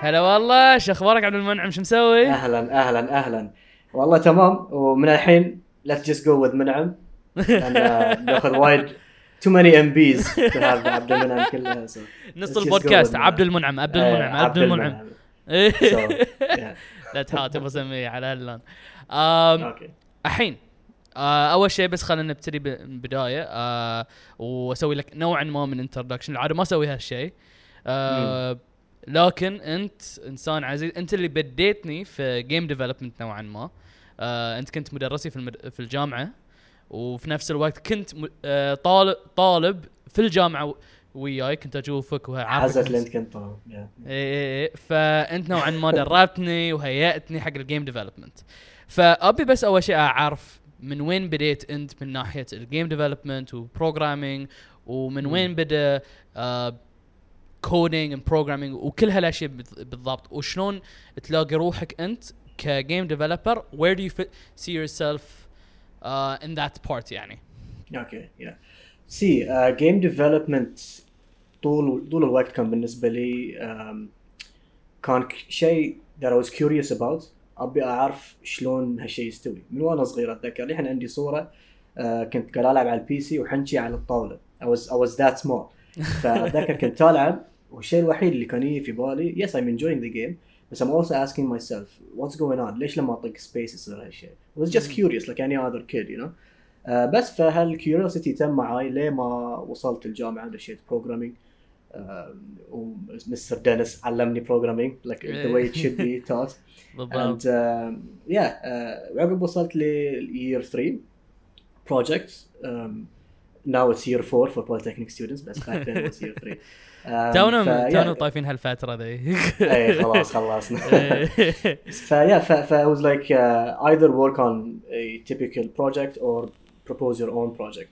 هلا والله شو أخبارك عبد المنعم؟ شو مسوي؟ أهلا أهلا أهلا. والله تمام ومن الحين ليتس جست جو وذ منعم. ناخذ آه، وايد تو ماني ام بيز عبد المنعم كلها نص البودكاست. عبد المنعم عبد إيه، المنعم عبد المنعم. إيه. لا تحاول تبغى اسميه على هاللون. الحين آه أول شيء بس خلينا نبتدي ب- من البداية. آه وأسوي لك نوعا ما من انتروداكشن العادة ما أسوي هالشيء. آه لكن أنت إنسان عزيز. أنت اللي بديتني في جيم ديفلوبمنت نوعا ما. آه أنت كنت مدرسي في المد... في الجامعة. وفي نفس الوقت كنت م... آه طالب طالب في الجامعة و- وياي. كنت اشوفك وعارفك حزت اللي انت كنت طالب. إيه إيه إيه. فأنت نوعا ما دربتني وهيأتني حق الجيم ديفلوبمنت فأبي بس أول شيء أعرف من وين بديت أنت من ناحية الجيم ديفلوبمنت وبروجرامينج ومن. وين بدأ كودينج اند بروجرامينج وكل هالأشياء بالض- بالضبط. وشلون تلاقي روحك أنت كجيم ديفلوبر do you fit, see yourself uh, in that part يعني؟ أوكي يا سي جيم ديفلوبمنت طول طول الوقت كان بالنسبة لي um, كان شيء that I was curious about. أبي أعرف شلون هالشيء يستوي. من وأنا صغير أتذكر الحين عندي صورة uh, كنت قاعد ألعب على البي سي وحنشي على الطاولة. I was I was that small. فأتذكر كنت العب والشيء الوحيد اللي كان يجي في بالي yes I'm enjoying the game بس I'm also asking myself what's going on ليش لما اطق سبيس يصير هالشيء؟ I was just curious like any other kid you know آه، بس فهالكيوريوسيتي تم معاي ليه ما وصلت الجامعة دشيت بروجرامينج ومستر دينيس علمني بروجرامينج like the way it should be taught بالضبط and um, yeah uh, وعقب وصلت ل year 3 project um, now it's year 4 for polytechnic students بس back then it was year 3 um, تونا ف- تونا yeah. طايفين هالفتره ذي اي خلاص خلصنا إيه. فيا ف, ف I was like uh, either work on a typical project or propose your own project.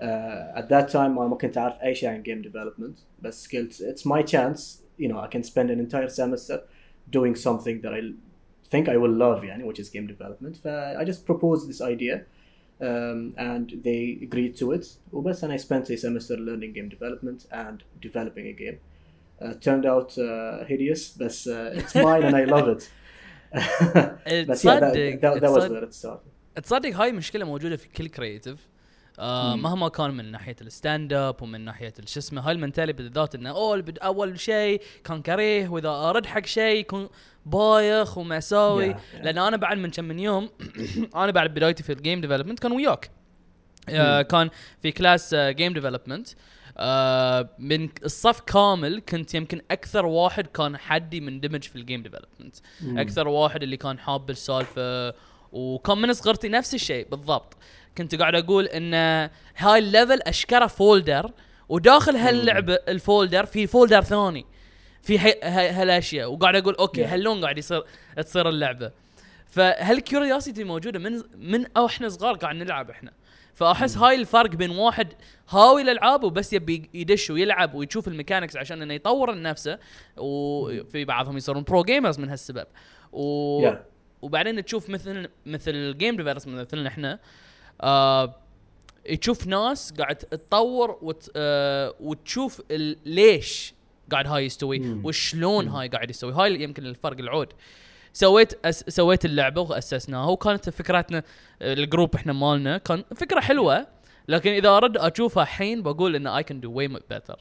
Uh, at that time أنا ما كنت أعرف أي شيء عن game development بس قلت it's my chance you know I can spend an entire semester doing something that I think I will love يعني which is game development ف I just proposed this idea um, and they agreed to it وبس and I spent a semester learning game development and developing a game. Uh, turned out uh, hideous بس uh, it's mine and I love it. بس yeah, that, تصدق that, that was تصدق- where it started. تصدق هاي مشكله موجوده في كل كرييتيف آه. مهما كان من ناحية الستاند اب ومن ناحية شو اسمه هاي المنتالي بالذات إنه أول أول شيء كان كريه وإذا أرد حق شيء يكون بايخ ومأساوي Yeah, yeah. لأن أنا بعد من كم من يوم أنا بعد بدايتي في الجيم ديفلوبمنت كان وياك آه. كان في كلاس جيم ديفلوبمنت آه من الصف كامل كنت يمكن أكثر واحد كان حدي مندمج في الجيم ديفلوبمنت. أكثر واحد اللي كان حاب السالفة وكان من صغرتي نفس الشيء بالضبط كنت قاعد أقول إن هاي الليفل أشكره فولدر وداخل هاللعبه الفولدر في فولدر ثاني في هالأشياء. وقاعد أقول أوكي. هاللون قاعد يصير تصير اللعبة. فهالكيوريوسيتي موجودة؟ من من أو إحنا صغار قاعد نلعب إحنا. فأحس هاي الفرق بين واحد هاوي الالعاب وبس يبي يدش ويلعب ويشوف الميكانكس عشان إنه يطور من نفسه وفي بعضهم يصيرون برو جيمرز من هالسبب. و... Yeah. وبعدين تشوف مثل مثل جيم ديفلوبرز مثلنا إحنا آه تشوف ناس قاعد تطور وت آه وتشوف ليش قاعد هاي يستوي. وشلون. هاي قاعد يستوي هاي يمكن الفرق العود سويت أس سويت اللعبة وأسسناها وكانت فكرتنا الجروب إحنا مالنا كان فكرة حلوة لكن إذا أرد أشوفها الحين بقول إن اي كان دو واي better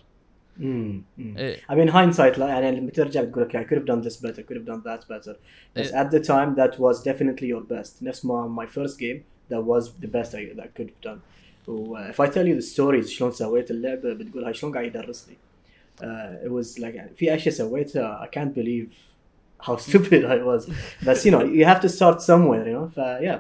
مم. مم. إيه. I mean hindsight يعني لما ترجع بتقول لك I could have done this better could have done that better بس at the time that was definitely your best نفس ما my first game that was the best I, that I could have done و uh, if I tell you the stories شلون سويت اللعبة بتقول هاي شلون قاعد يدرس لي uh, it was like يعني في اشياء سويتها I can't believe how stupid I was بس you know you have to start somewhere you know ف yeah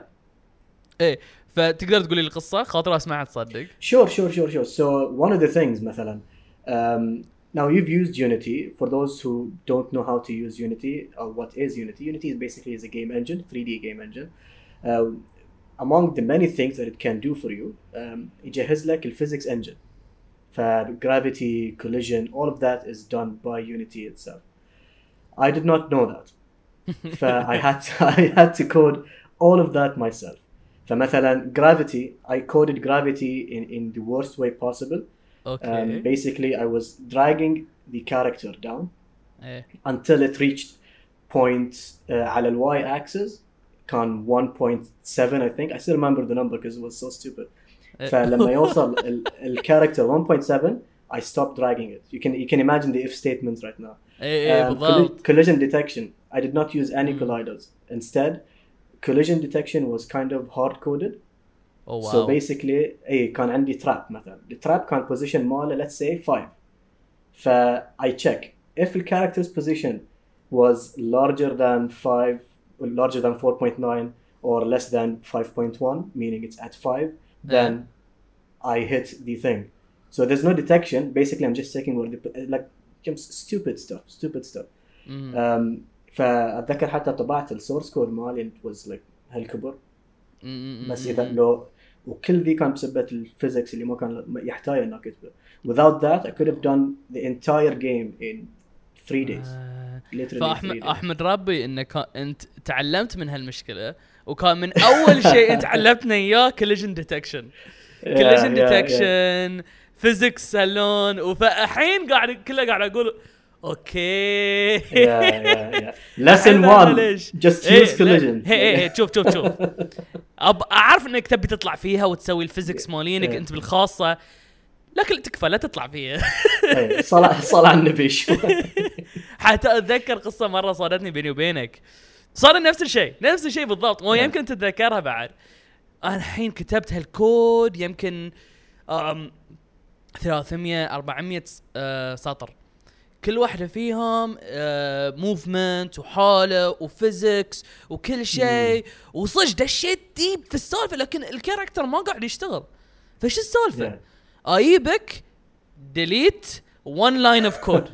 ايه فتقدر تقول لي القصه خاطر اسمعها تصدق Sure, sure, sure, sure. So one of the things, مثلا, um, now you've used Unity. For those who don't know how to use Unity or what is Unity, Unity is basically is a game engine, 3D game engine. Uh, among the many things that it can do for you, um, يجهز لك الphysics engine. gravity, collision, all of that is done by Unity itself. I did not know that. I had to, I had to code all of that myself. فمثلا gravity I coded gravity in, in the worst way possible اوكي Um, basically, I was dragging the character down ايه until it reached point uh, على الواي axis كان 1.7 I think I still remember the number because it was so stupid إيه. فلما يوصل ال- الكاركتر 1.7 I stopped dragging it you can you can imagine the if statements right now ايه ايه Um, بالضبط colli- collision detection I did not use any Mm. colliders instead collision detection was kind of hard coded اوه so واو basically اي كان عندي trap مثلا التراب كان position ماله let's say 5 ف I check if the character's position was larger than 5 larger than 4.9 or less than 5.1 meaning it's at 5 then I hit the thing so there's no detection basically I'm just checking where the like just stupid stuff stupid stuff مم. um, فاتذكر حتى طبعت السورس كود مالي it was like هالكبر مم. بس اذا لو وكل ذي كان بسبه الفيزكس اللي ما كان يحتاج انك اكتبه without that I could have done the entire game in three days آه. فاحمد. أحمد ربي انك إنت تعلمت من هالمشكلة وكان من أول شيء انت علمتنا اياه كوليجن ديتكشن كوليجن. ديتكشن فيزكس سالون فالحين قاعد كله قاعد أقول أوكي. Just إيه، use لا، collision هي هي شوف شوف شوف. أعرف إنك تبي تطلع فيها وتسوي الفيزكس مالينك. أنت بالخاصة. لكن تكفى لا تطلع فيها. صلاة صلاة النبي شوي. حتى أتذكر قصة مرة صادتني بيني وبينك. صار نفس الشيء نفس الشيء بالضبط. ويمكن تتذكرها بعد. أنا الحين كتبت هالكود يمكن أم 300 400 آه، سطر. كل واحدة فيهم موفمنت وحالة وفيزكس وكل شيء. وصج دشيت ديب في السالفة لكن الكاركتر ما قاعد يشتغل. فش السالفة؟ اجيبك ديليت one line of code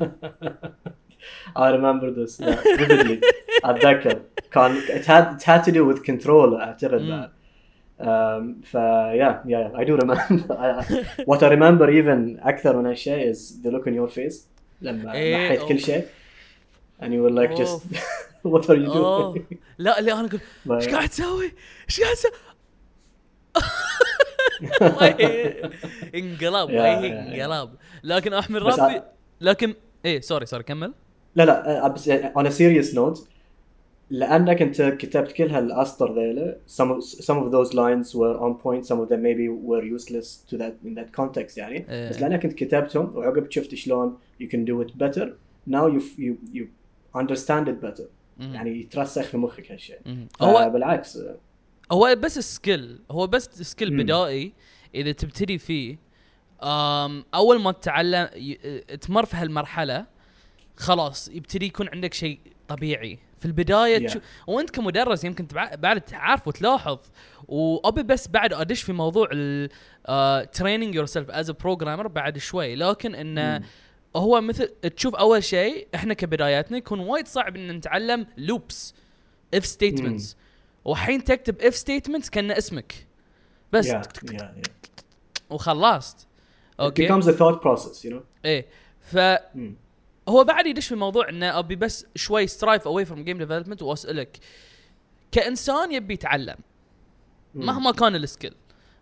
I remember this yeah, vividly اتذكر كان it had it had to do with control اعتقد بعد um, ف yeah yeah I do remember what I remember even أكثر من هالشيء is the look on your face لما إيه، نحيت. كل شيء and you were like just what are you doing لا لا أنا ما- إيش قاعد تسوي؟ إيش قاعد تسوي؟ يا. انقلب لكن أحمد ربي لكن إيه سوري سوري كمل لا لا بس on a serious note لأنك أنت كتبت كل هالأسطر ذيلا some some of those lines were on point some of them maybe were useless to that in that context يعني إيه. بس لأنك أنت كتبتهم وعقب شفت شلون you can do it better now you you you understand it better. يعني يترسخ في مخك هالشيء هو بالعكس هو بس سكيل هو بس سكيل. بدائي إذا تبتدي فيه أول ما تتعلم ي- تمر في هالمرحلة خلاص يبتدي يكون عندك شيء طبيعي في البداية Yeah. وأنت كمدرس يمكن تبع- بعد تعرف وتلاحظ وأبي بس بعد أدش في موضوع التريننج يور سيلف از بروجرامر بعد شوي لكن انه مم. هو مثل تشوف أول شيء إحنا كبداياتنا يكون وايد صعب إن نتعلم لوبس اف ستيتمنتس وحين تكتب اف ستيتمنتس كأن اسمك. بس yeah, yeah, yeah. وخلصت. أوكي؟ becomes a thought process you know? إيه. فهو مم. بعد يدش في موضوع إنه ابي بس شوي سترايف اواي فروم جيم ديفلوبمنت وأسألك. كإنسان يبي يتعلم. مم. مهما كان السكيل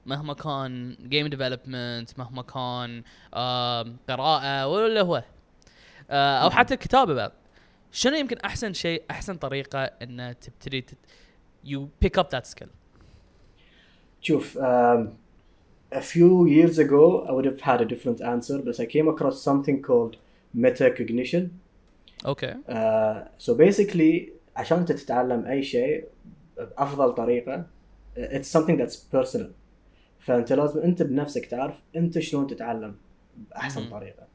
مهما كان جيم ديفلوبمنت مهما كان آم، قراءة ولا هو. آه، أو مم. حتى كتابه بعد شنو يمكن أحسن شيء أحسن طريقة ان تبتدي يو بيك اب ذات سكيل شوف um, a few years ago I would have had a different answer but I came across something called metacognition اوكي uh, so basically عشان انت تتعلم اي شيء بافضل طريقه it's something that's personal فانت لازم انت بنفسك تعرف انت شلون تتعلم باحسن مم. طريقه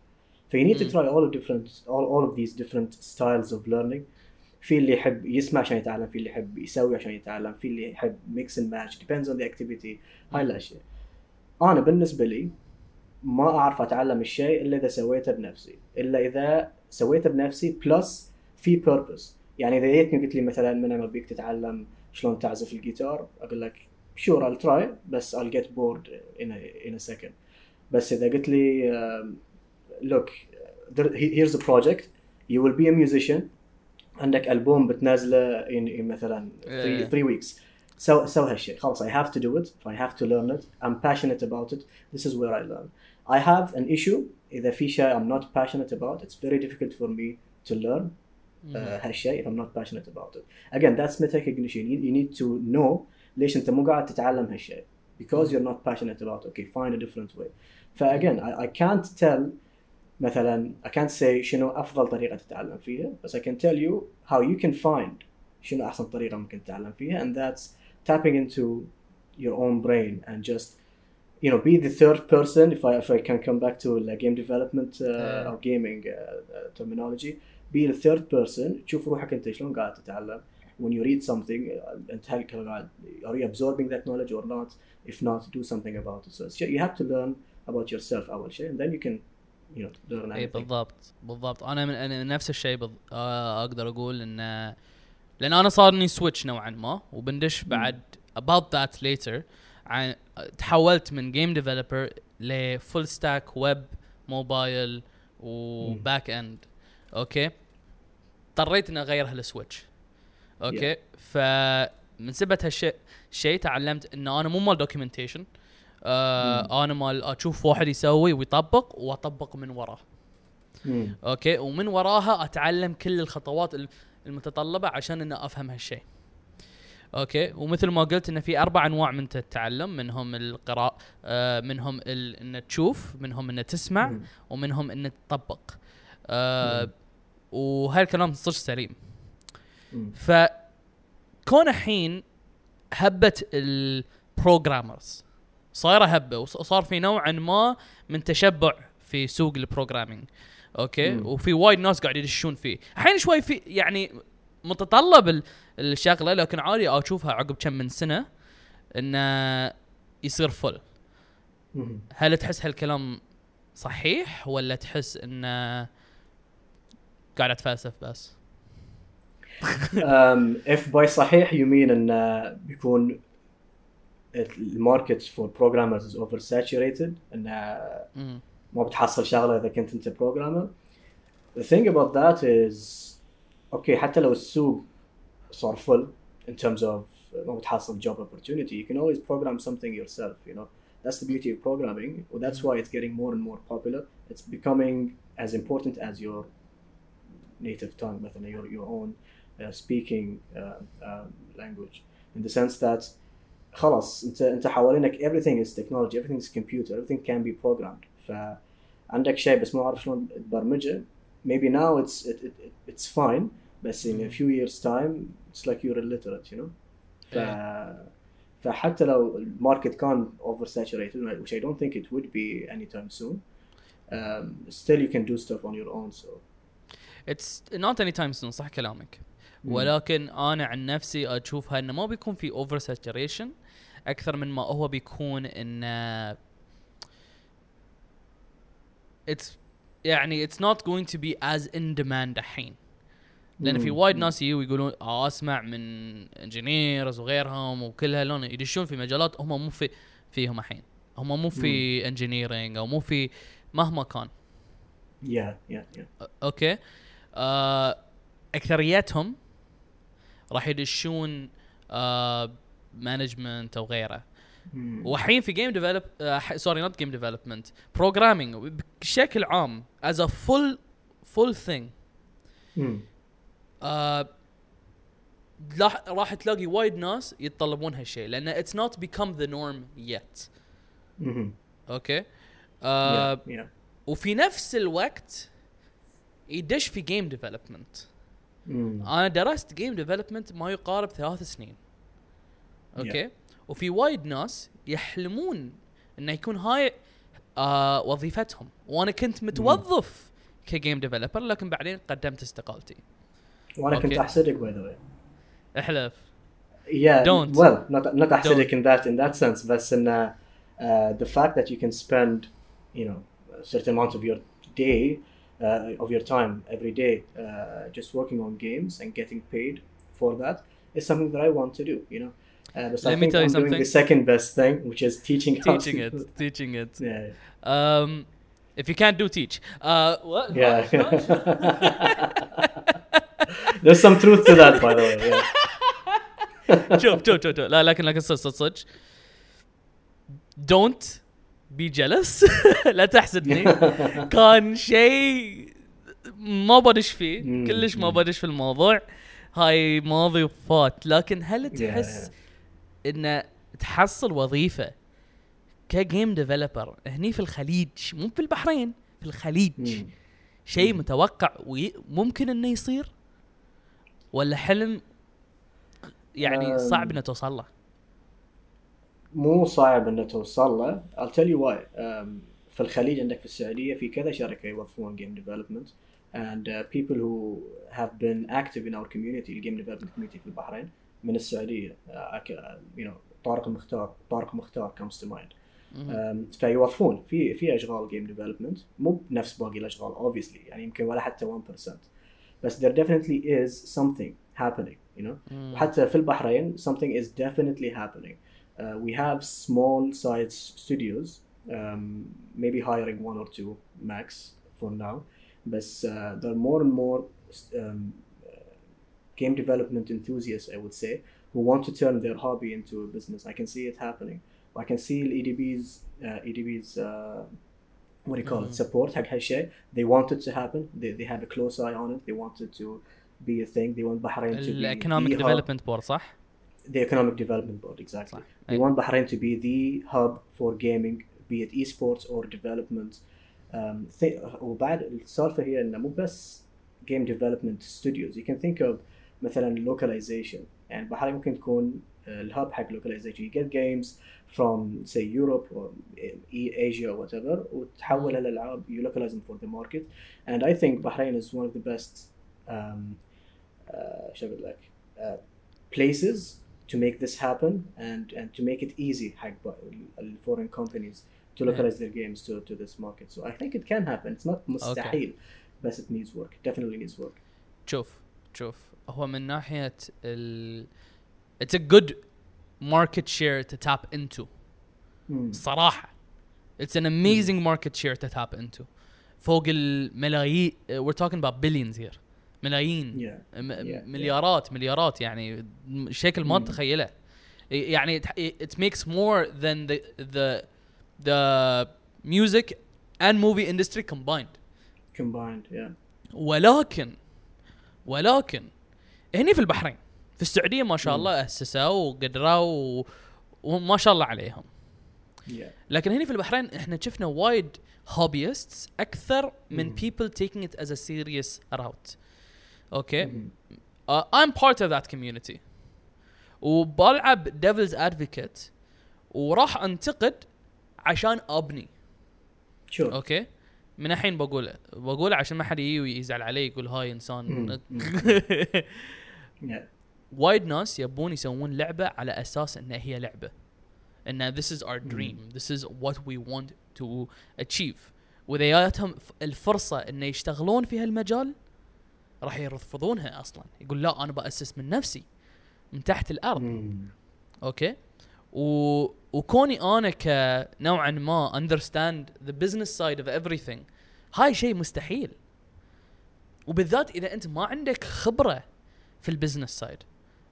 ف you need to مم. try all of different all, all of these different styles of learning في اللي يحب يسمع عشان يتعلم في اللي يحب يسوي عشان يتعلم في اللي يحب mix and match depends on the activity. هاي الاشياء أنا بالنسبة لي ما أعرف أتعلم الشيء إلا إذا سويته بنفسي. إلا إذا سويته بنفسي بلس في purpose. يعني إذا جيتني قلت لي مثلا من أنا أبيك تتعلم شلون تعزف الجيتار أقول لك sure I'll try بس I'll get bored in a, in a بس إذا قلت لي um, look there, project. You will be a musician. عندك البوم بتنزله in, in مثلا Yeah. 3 weeks سو سو هالشيء خلاص I have to do it I have to learn it I'm passionate about it this is where I learn I have an issue إذا في شيء I'm not passionate about it's very difficult for me to learn uh, هالشيء if I'm not passionate about it again that's metacognition you you need to know ليش انت مو قاعد تتعلم هالشيء because you're not passionate about it okay find a different way فagain I, I can't tell مثلا I can't say شنو افضل طريقه تتعلم فيها بس I can tell you how you can find شنو احسن طريقه ممكن تتعلم فيها and that's tapping into your own brain and just you know be the third person if I if I can come back to like game development uh, Yeah. or gaming uh, uh, terminology be the third person تشوف روحك انت شلون قاعد تتعلم when you read something uh, انت هل قاعد are you absorbing that knowledge or not if not do something about it so it's, you have to learn about yourself اول شيء and then you can learn اي بالضبط بالضبط. أنا من أنا نفس الشيء بض... آه أقدر أقول إن لأن أنا صارني سويتش نوعا ما وبندش بعد about that later عن تحولت من جيم ديفلوبر لفول ستاك ويب موبايل وباك اند أوكي؟ اضطريت إني أغير هالسويتش أوكي؟ فمن سبه هالشيء شيء تعلمت ان أنا مو مال دوكيومنتيشن آه أنا مال أشوف واحد يسوي ويطبق وأطبق من وراه مم. أوكي ومن وراها أتعلم كل الخطوات الم- المتطلبة عشان ان أفهم هالشيء أوكي ومثل ما قلت إن في أربع أنواع من التعلم منهم القراءة آه منهم ال... ان تشوف منهم ان تسمع مم. ومنهم ان تطبق آه. وهالكلام صدق سليم. فكون الحين هبة البروجرامرز صايرة هبة وصار في نوعا ما من تشبع في سوق البروجرامينج. أوكي؟ مم. وفي وايد ناس قاعد يدشون فيه. الحين شوي في يعني متطلب ال- الشغلة لكن عادي أشوفها عقب كم من سنة إنه يصير فل مم. هل تحس هالكلام صحيح ولا تحس إنه قاعد أتفلسف بس؟ if by صحيح you mean ان بيكون الماركت for programmers is oversaturated ان مم. ما بتحصل شغله اذا كنت انت programmer the thing about that is اوكي حتى لو السوق صار full in terms of ما بتحصل job opportunity you can always program something yourself you know that's the beauty of programming well, that's why it's getting more and more popular it's becoming as important as your native tongue مثلا your, your own uh, speaking uh, um, language in the sense that خلاص انت انت حوالينك everything is technology everything is computer everything can be programmed فعندك شيء بس ما اعرف شلون تبرمجه maybe now it's it, it, it, it's fine بس in a few years time it's like you're illiterate you know ف فحتى لو الماركت كان oversaturated which I don't think it would be anytime soon um, still you can do stuff on your own so نوت اني تايم سون صح كلامك ولكن أنا عن نفسي اشوفها انه ما بيكون في اوفر ساتوريشن أكثر من ما هو بيكون انه اتس يعني اتس نوت جوينج تو بي از ان ديماند الحين. لأن في. وايد ناس يجوا يقولون آه أسمع من انجينيرز وغيرهم وكل هالون يدشون في مجالات هم مو في فيهم الحين. هم مو في انجينيرنج أو مو في مهما كان. Yeah yeah yeah. أوكي؟ آه أكثريتهم راح يدشون آه مانجمنت أو غيره مم. والحين في جيم ديفلوب سوري نوت جيم ديفلوبمنت بروجرامينج بشكل عام از ا فول فول ثينج. راح تلاقي وايد ناس يتطلبون هالشيء لأن اتس نوت بيكم ذا نورم يت. أوكي آه وفي نفس الوقت يدش في جيم ديفلوبمنت. أنا درست جيم ديفلوبمنت ما يقارب ثلاث سنين أوكي وفي وايد ناس يحلمون انه يكون هاي آه وظيفتهم وأنا كنت متوظف كجيم ديفلوبر لكن بعدين قدمت استقالتي وأنا كنت Okay. احسدك by the way احلف yeah Don't. well not not acidic in that in that sense in uh, uh, the fact that you can spend you know a certain amount of your day uh, of your time every day uh, just working on games and getting paid for that is something that I want to do you know uh, but Let me tell you I'm doing something. the second best thing which is teaching teaching it teaching it yeah um if you can't do teach uh what yeah there's some truth to that by the way yeah شوف شوف شوف. لا لكن لكن صدق صدق صدق دونت بي جلس لا تحسدني كان شيء ما بدش فيه. كلش ما. بدش في الموضوع هاي ماضي وفات لكن هل Yeah, تحس ان تحصل وظيفة كجيم ديفلوبر هني في الخليج مو في البحرين في الخليج. شيء. متوقع وممكن إنه يصير؟ ولا حلم يعني صعب. إنه توصل له؟ مو صعب إنه توصل له. I'll tell you why. um, في الخليج عندك في السعودية في كذا شركة يوظفون game development. And uh, people who have been active in our community الجيم development community في البحرين. من uh, uh, you know طارق المختار طارق مختار mind مم. um, فيوظفون في في اشغال جيم ديفلوبمنت مو بنفس باقي الاشغال obviously يعني يمكن ولا حتى 1% بس there definitely is something happening you know مم. وحتى في البحرين something is definitely happening. Uh, we have small size studios, um, maybe hiring one or two max for now, but uh, there are more and more um, uh, game development enthusiasts, I would say, who want to turn their hobby into a business. I can see it happening. I can see EDB's uh, EDB's uh, what do you call Mhm. it support حق هالشيء. They want it to happen. They, they have a close eye on it. They want it to be a thing. They want Bahrain to be الايكونوميك the hub- ديفلوبمنت بورد صح؟ the economic development board exactly صح. they أي. want Bahrain to be the hub for gaming be it esports or development um, th- وبعد السالفة هي انه مو بس game development studios you can think of مثلا localization يعني بحرين ممكن تكون الهب حق localization you get games from say Europe or E- Asia or whatever وتحول الالعاب you localize them for the market and I think Bahrain is one of the best um, uh, شو اقول لك uh, places to make this happen and and to make it easy حق ال- foreign companies to localize their games to, to this market. So I think it can happen. It's not مستحيل بس it needs work. Definitely needs work. شوف شوف هو من ناحيه ال it's a good market share to tap into صراحة it's an amazing market share to tap into فوق الملايين we're talking about billions here ملايين yeah. م- yeah. مليارات مليارات يعني شكل ما تتخيله يعني it makes more than the the the music and movie industry combined combined yeah ولكن ولكن هني في البحرين في السعودية ما شاء الله أسسوا وقدروا وما شاء الله عليهم. لكن هني في البحرين إحنا شفنا وايد هوبيست أكثر من بيبل تيكينج ات از ا سيريس راوت أوكي؟ ايم بارت اوف ذات كوميونتي وبلعب ديفلز ادفوكيت وراح أنتقد عشان أبني. شور sure. أوكي؟ من الحين بقوله بقوله عشان ما حد يجي ويزعل علي يقول هاي إنسان. وايد ناس يبون يسوون لعبة على أساس انها هي لعبة. إن this is our dream. This is what we want to achieve. واذا جاتهم الفرصة إن يشتغلون في هالمجال راح يرفضونها أصلا. يقول لا أنا بأسس من نفسي من تحت الأرض. أوكي؟ و... وكوني أنا كنوعا ما understand the business side of everything هاي شيء مستحيل. وبالذات إذا أنت ما عندك خبرة في البزنس سايد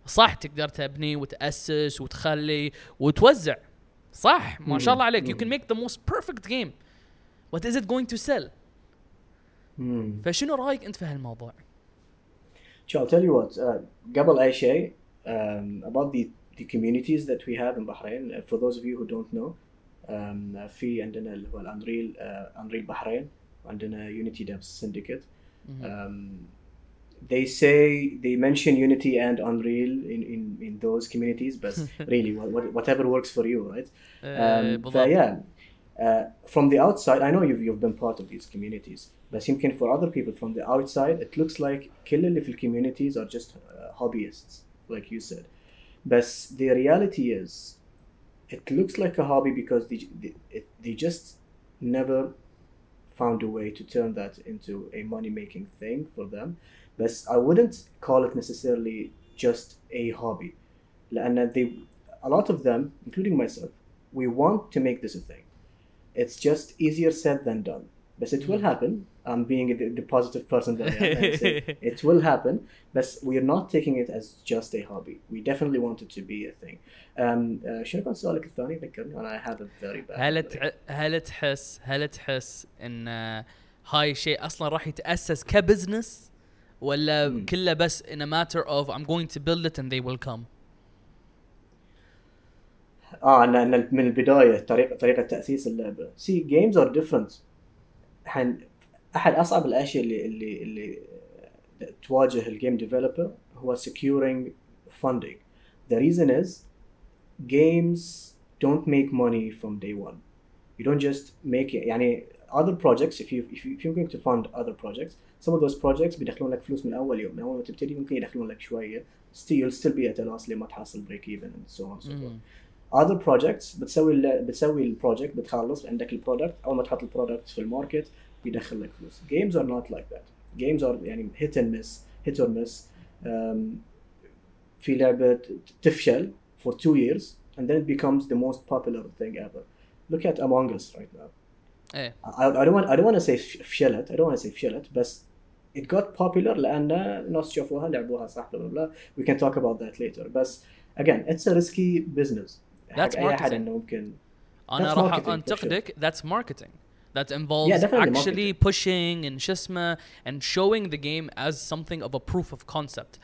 صح تقدر تبني وتأسس وتخلي وتوزع. صح ما شاء الله عليك. You can مم. make the most perfect game. What is it going to sell? Mm. فشنو رأيك أنت في هالموضوع؟ tell you what. Uh, قبل أي شيء um, about the the communities that we have in Bahrain. Uh, for those of you who don't know, um, uh, في عندنا اللي هو الأنريل uh, أنريل بحرين وعندنا Unity Devs Syndicate. Um, they say they mention Unity and Unreal in, in, in those communities, but really, what, what, whatever works for you, right? آه، Um, بالضبط. فيا uh, from the outside I know you've, you've been part of these communities بس يمكن for other people from the outside it looks like كل اللي في communities are just uh, hobbyists like you said but the reality is, it looks like a hobby because they, they, they just never found a way to turn that into a money making thing for them. But I wouldn't call it necessarily just a hobby. And they, a lot of them, including myself, we want to make this a thing. It's just easier said than done. But it will hmm. happen I'm being the, the positive person that I am. and say it will happen, but we're not taking it as just a hobby. We definitely want it to be a thing. Um, uh, شنو كان سؤالك الثاني؟ ذكرني أنا I have a very bad. هل. تع... هل تحس هل تحس ان آه، هاي الشيء أصلا راح يتاسس كبزنس ولا مم. كله بس in a matter of I'm going to build it and they will come آه ان ان من البدايه طريقه طريقه تاسيس اللعبه سي جيمز ار ديفرنت احد اصعب الاشياء اللي اللي اللي تواجه الجيم ديفلوبر هو securing funding the reason is games don't make money from day one you don't just make it يعني other projects if you if, you, if you're going to fund other projects some of those projects بيدخلون لك فلوس من اول يوم من اول ما تبتدي ممكن يدخلون لك شوية still you'll still be at a loss لما تحصل break even and so on and so forth other projects بتسوي ال- بتسوي البروجكت بتخلص عندك البرودكت اول ما تحط البرودكت في الماركت بيدخل لك فلوس games are not like that games are يعني hit and miss hit or miss um, في لعبة تفشل for two years and then it becomes the most popular thing ever look at Among Us right now ايه I, I don't want I don't want to say فشلت I don't want to say فشلت بس it got popular لأن الناس شافوها لعبوها صح بلا بلا we can talk about that later بس again it's a risky business That's حق أي أحد marketing. إنه ممكن انا That's راح marketing for انتقدك that's marketing That involves definitely actually pushing and شو and showing the game as something of a proof of concept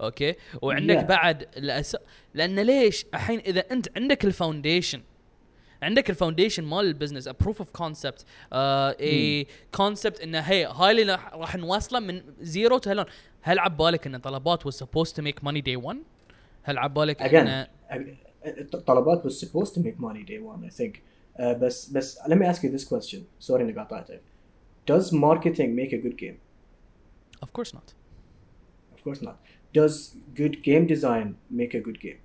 أوكي وعندك Yeah. بعد الأس... لأن ليش الحين اذا انت عندك الفاونديشن عندك الفاونديشن مال البزنس a proof of concept uh, a concept انه هي هاي اللي راح- راح نوصله من زيرو تو هلون هل عبالك ان طلبات was supposed to make money day one؟ هل عبالك again ان طلبات was supposed to make money day one I think uh, بس بس let me ask you this question sorry إني قاطعتك does marketing make a good game of course not of course not does good game design make a good game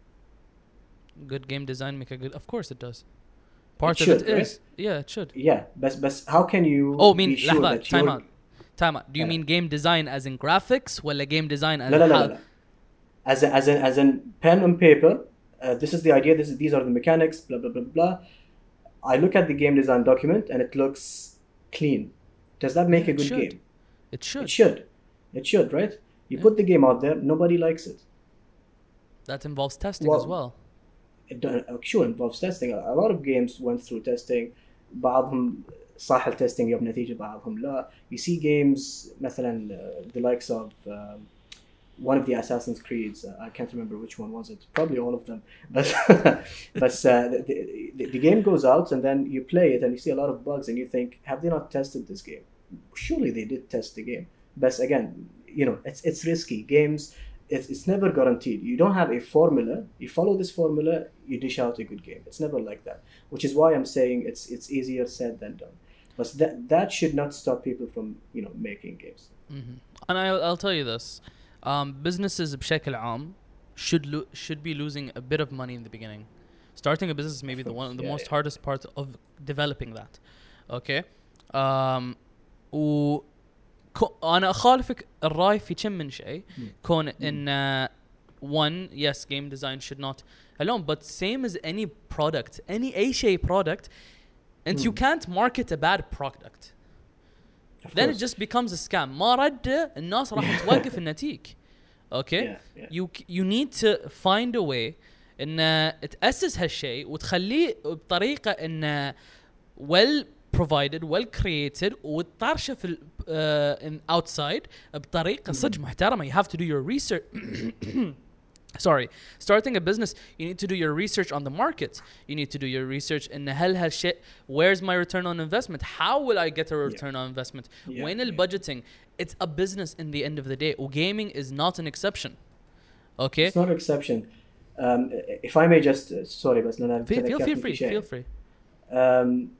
good game design make a good of course it does part should, of it right? is yeah it should yeah بس بس how can you oh mean be sure لحظة that time your- out time out do you Yeah. mean game design as in graphics ولا game design as لا لا how- لا لا as a, as in as in pen and paper uh, this is the idea this is these are the mechanics blah blah blah blah I look at the game design document and it looks clean does that make Yeah, a it good should. game it should it should it should right you Yeah. put the game out there nobody likes it that involves testing as Well- well it don't- uh, sure involves testing a lot of games went through testing بعضهم صح التستنج جاب نتيجة بعضهم لا you see games مثلا uh, the likes of um, one of the Assassin's Creeds uh, I can't remember which one was it probably all of them. But but uh, the, the, the game goes out and then you play it and you see a lot of bugs and you think have they not tested this game? Surely they did test the game. But again you know it's it's risky. Games it's, it's never guaranteed. You don't have a formula. You follow this formula you dish out a good game. It's never like that. Which is why i'm saying it's it's easier said than done. But that that should not stop people from you know making games. Mhm. and I'll, I'll tell you this um, businesses بشكل عام should lo- should be losing a bit of money in the beginning starting a business may be the one the Yeah, most yeah. hardest part of developing that okay um, و كو- انا اخالفك الراي في كم من شيء كون ان uh, one yes game design should not alone but same as any product any اي شيء product and you Hmm. can't market a bad product of then it just becomes a scam. ما رد الناس راح توقف النتيك أوكي يو يو نيد تو فايند ا واي ان تأسس هالشيء وتخليه بطريقة ان ويل بروفايدد ويل كرييتد وتطرشه في اوتسايد آه، بطريقة صدق mm. محترمة. يو هاف تو دو يور ريسيرش sorry starting a business you need to do your research on the market you need to do your research in هل هالشيء where's my return on investment how will I get a return on investment Yeah, when yeah. the budgeting it's a business in the end of the day gaming is not an exception okay it's not an exception um, if I may just uh, sorry بس لأن feel, feel, feel تذكرتني free في شيء. feel free Um,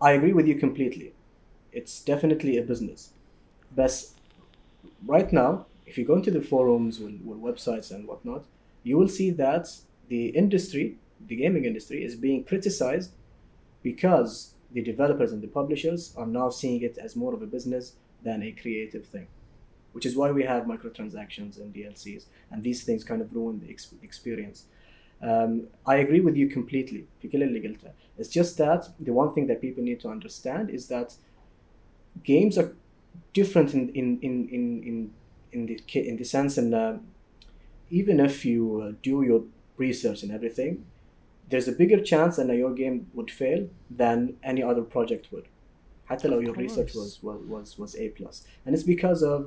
I agree with you completely. It's definitely a business. But right now, if you go into the forums with, with websites and whatnot, you will see that the industry, the gaming industry, is being criticized because the developers and the publishers are now seeing it as more of a business than a creative thing, which is why we have microtransactions and DLCs, and these things kind of ruin the ex- experience. Um, I agree with you completely. It's just that the one thing that people need to understand is that games are different in, in, in, in, in in the ca- in the sense and uh, even if you uh, do your research and everything there's a bigger chance that your game would fail than any other project would حتى لو Of your research course. was was was, was A plus and it's because of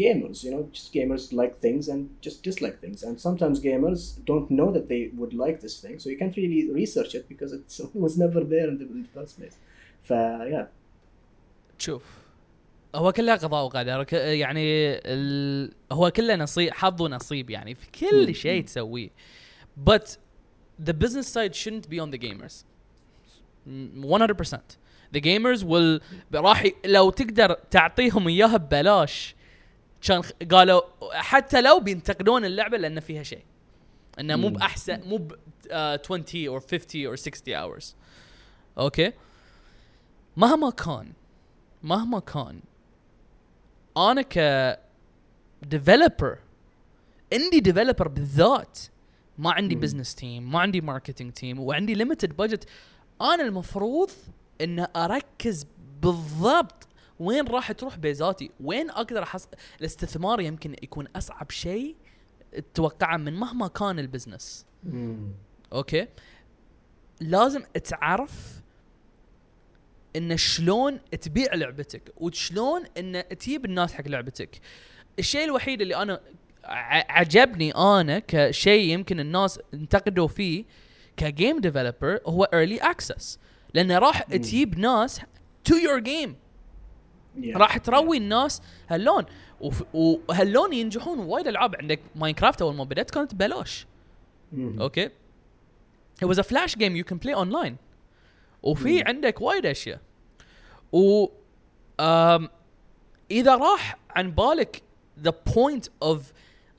gamers you know just gamers like things and just dislike things and sometimes gamers don't know that they would like this thing so you can't really research it because it's, it was never there in the, in the first place ف yeah شوف هو كله قضاء وقدر يعني ال... هو كله نصيب حظ ونصيب يعني في كل. شيء. تسويه but the business side shouldn't be on the gamers م- 100% the gamers will راح ي- لو تقدر تعطيهم إياها ببلاش كان قالوا حتى لو بينتقدون اللعبة لأن فيها شيء إنه مو. بأحسن مو ب آه، 20 or 50 or 60 hours أوكي مهما كان مهما كان أنا ك ديفلوبر اندي ديفلوبر بالذات ما عندي. بزنس تيم ما عندي ماركتينج تيم وعندي ليمتد بادجت أنا المفروض ان أركز بالضبط وين راح تروح بيزاتي وين أقدر احصل الاستثمار يمكن يكون أصعب شيء تتوقعه من مهما كان البزنس. أوكي لازم تعرف إن شلون تبيع لعبتك وشلون إن تجيب الناس حق لعبتك. الشيء الوحيد اللي أنا عجبني أنا كشيء يمكن الناس انتقدوا فيه كجيم ديفلوبر هو ايرلي اكسس لأنه راح. تجيب ناس تو يور جيم. راح تروي الناس هاللون. وهاللون ينجحون وايد ألعاب. عندك ماينكرافت أول ما بدأت كانت ببلاش. أوكي؟ It was a flash game you can play online. وفي. عندك وايد أشياء. و um, اذا راح عن بالك the point of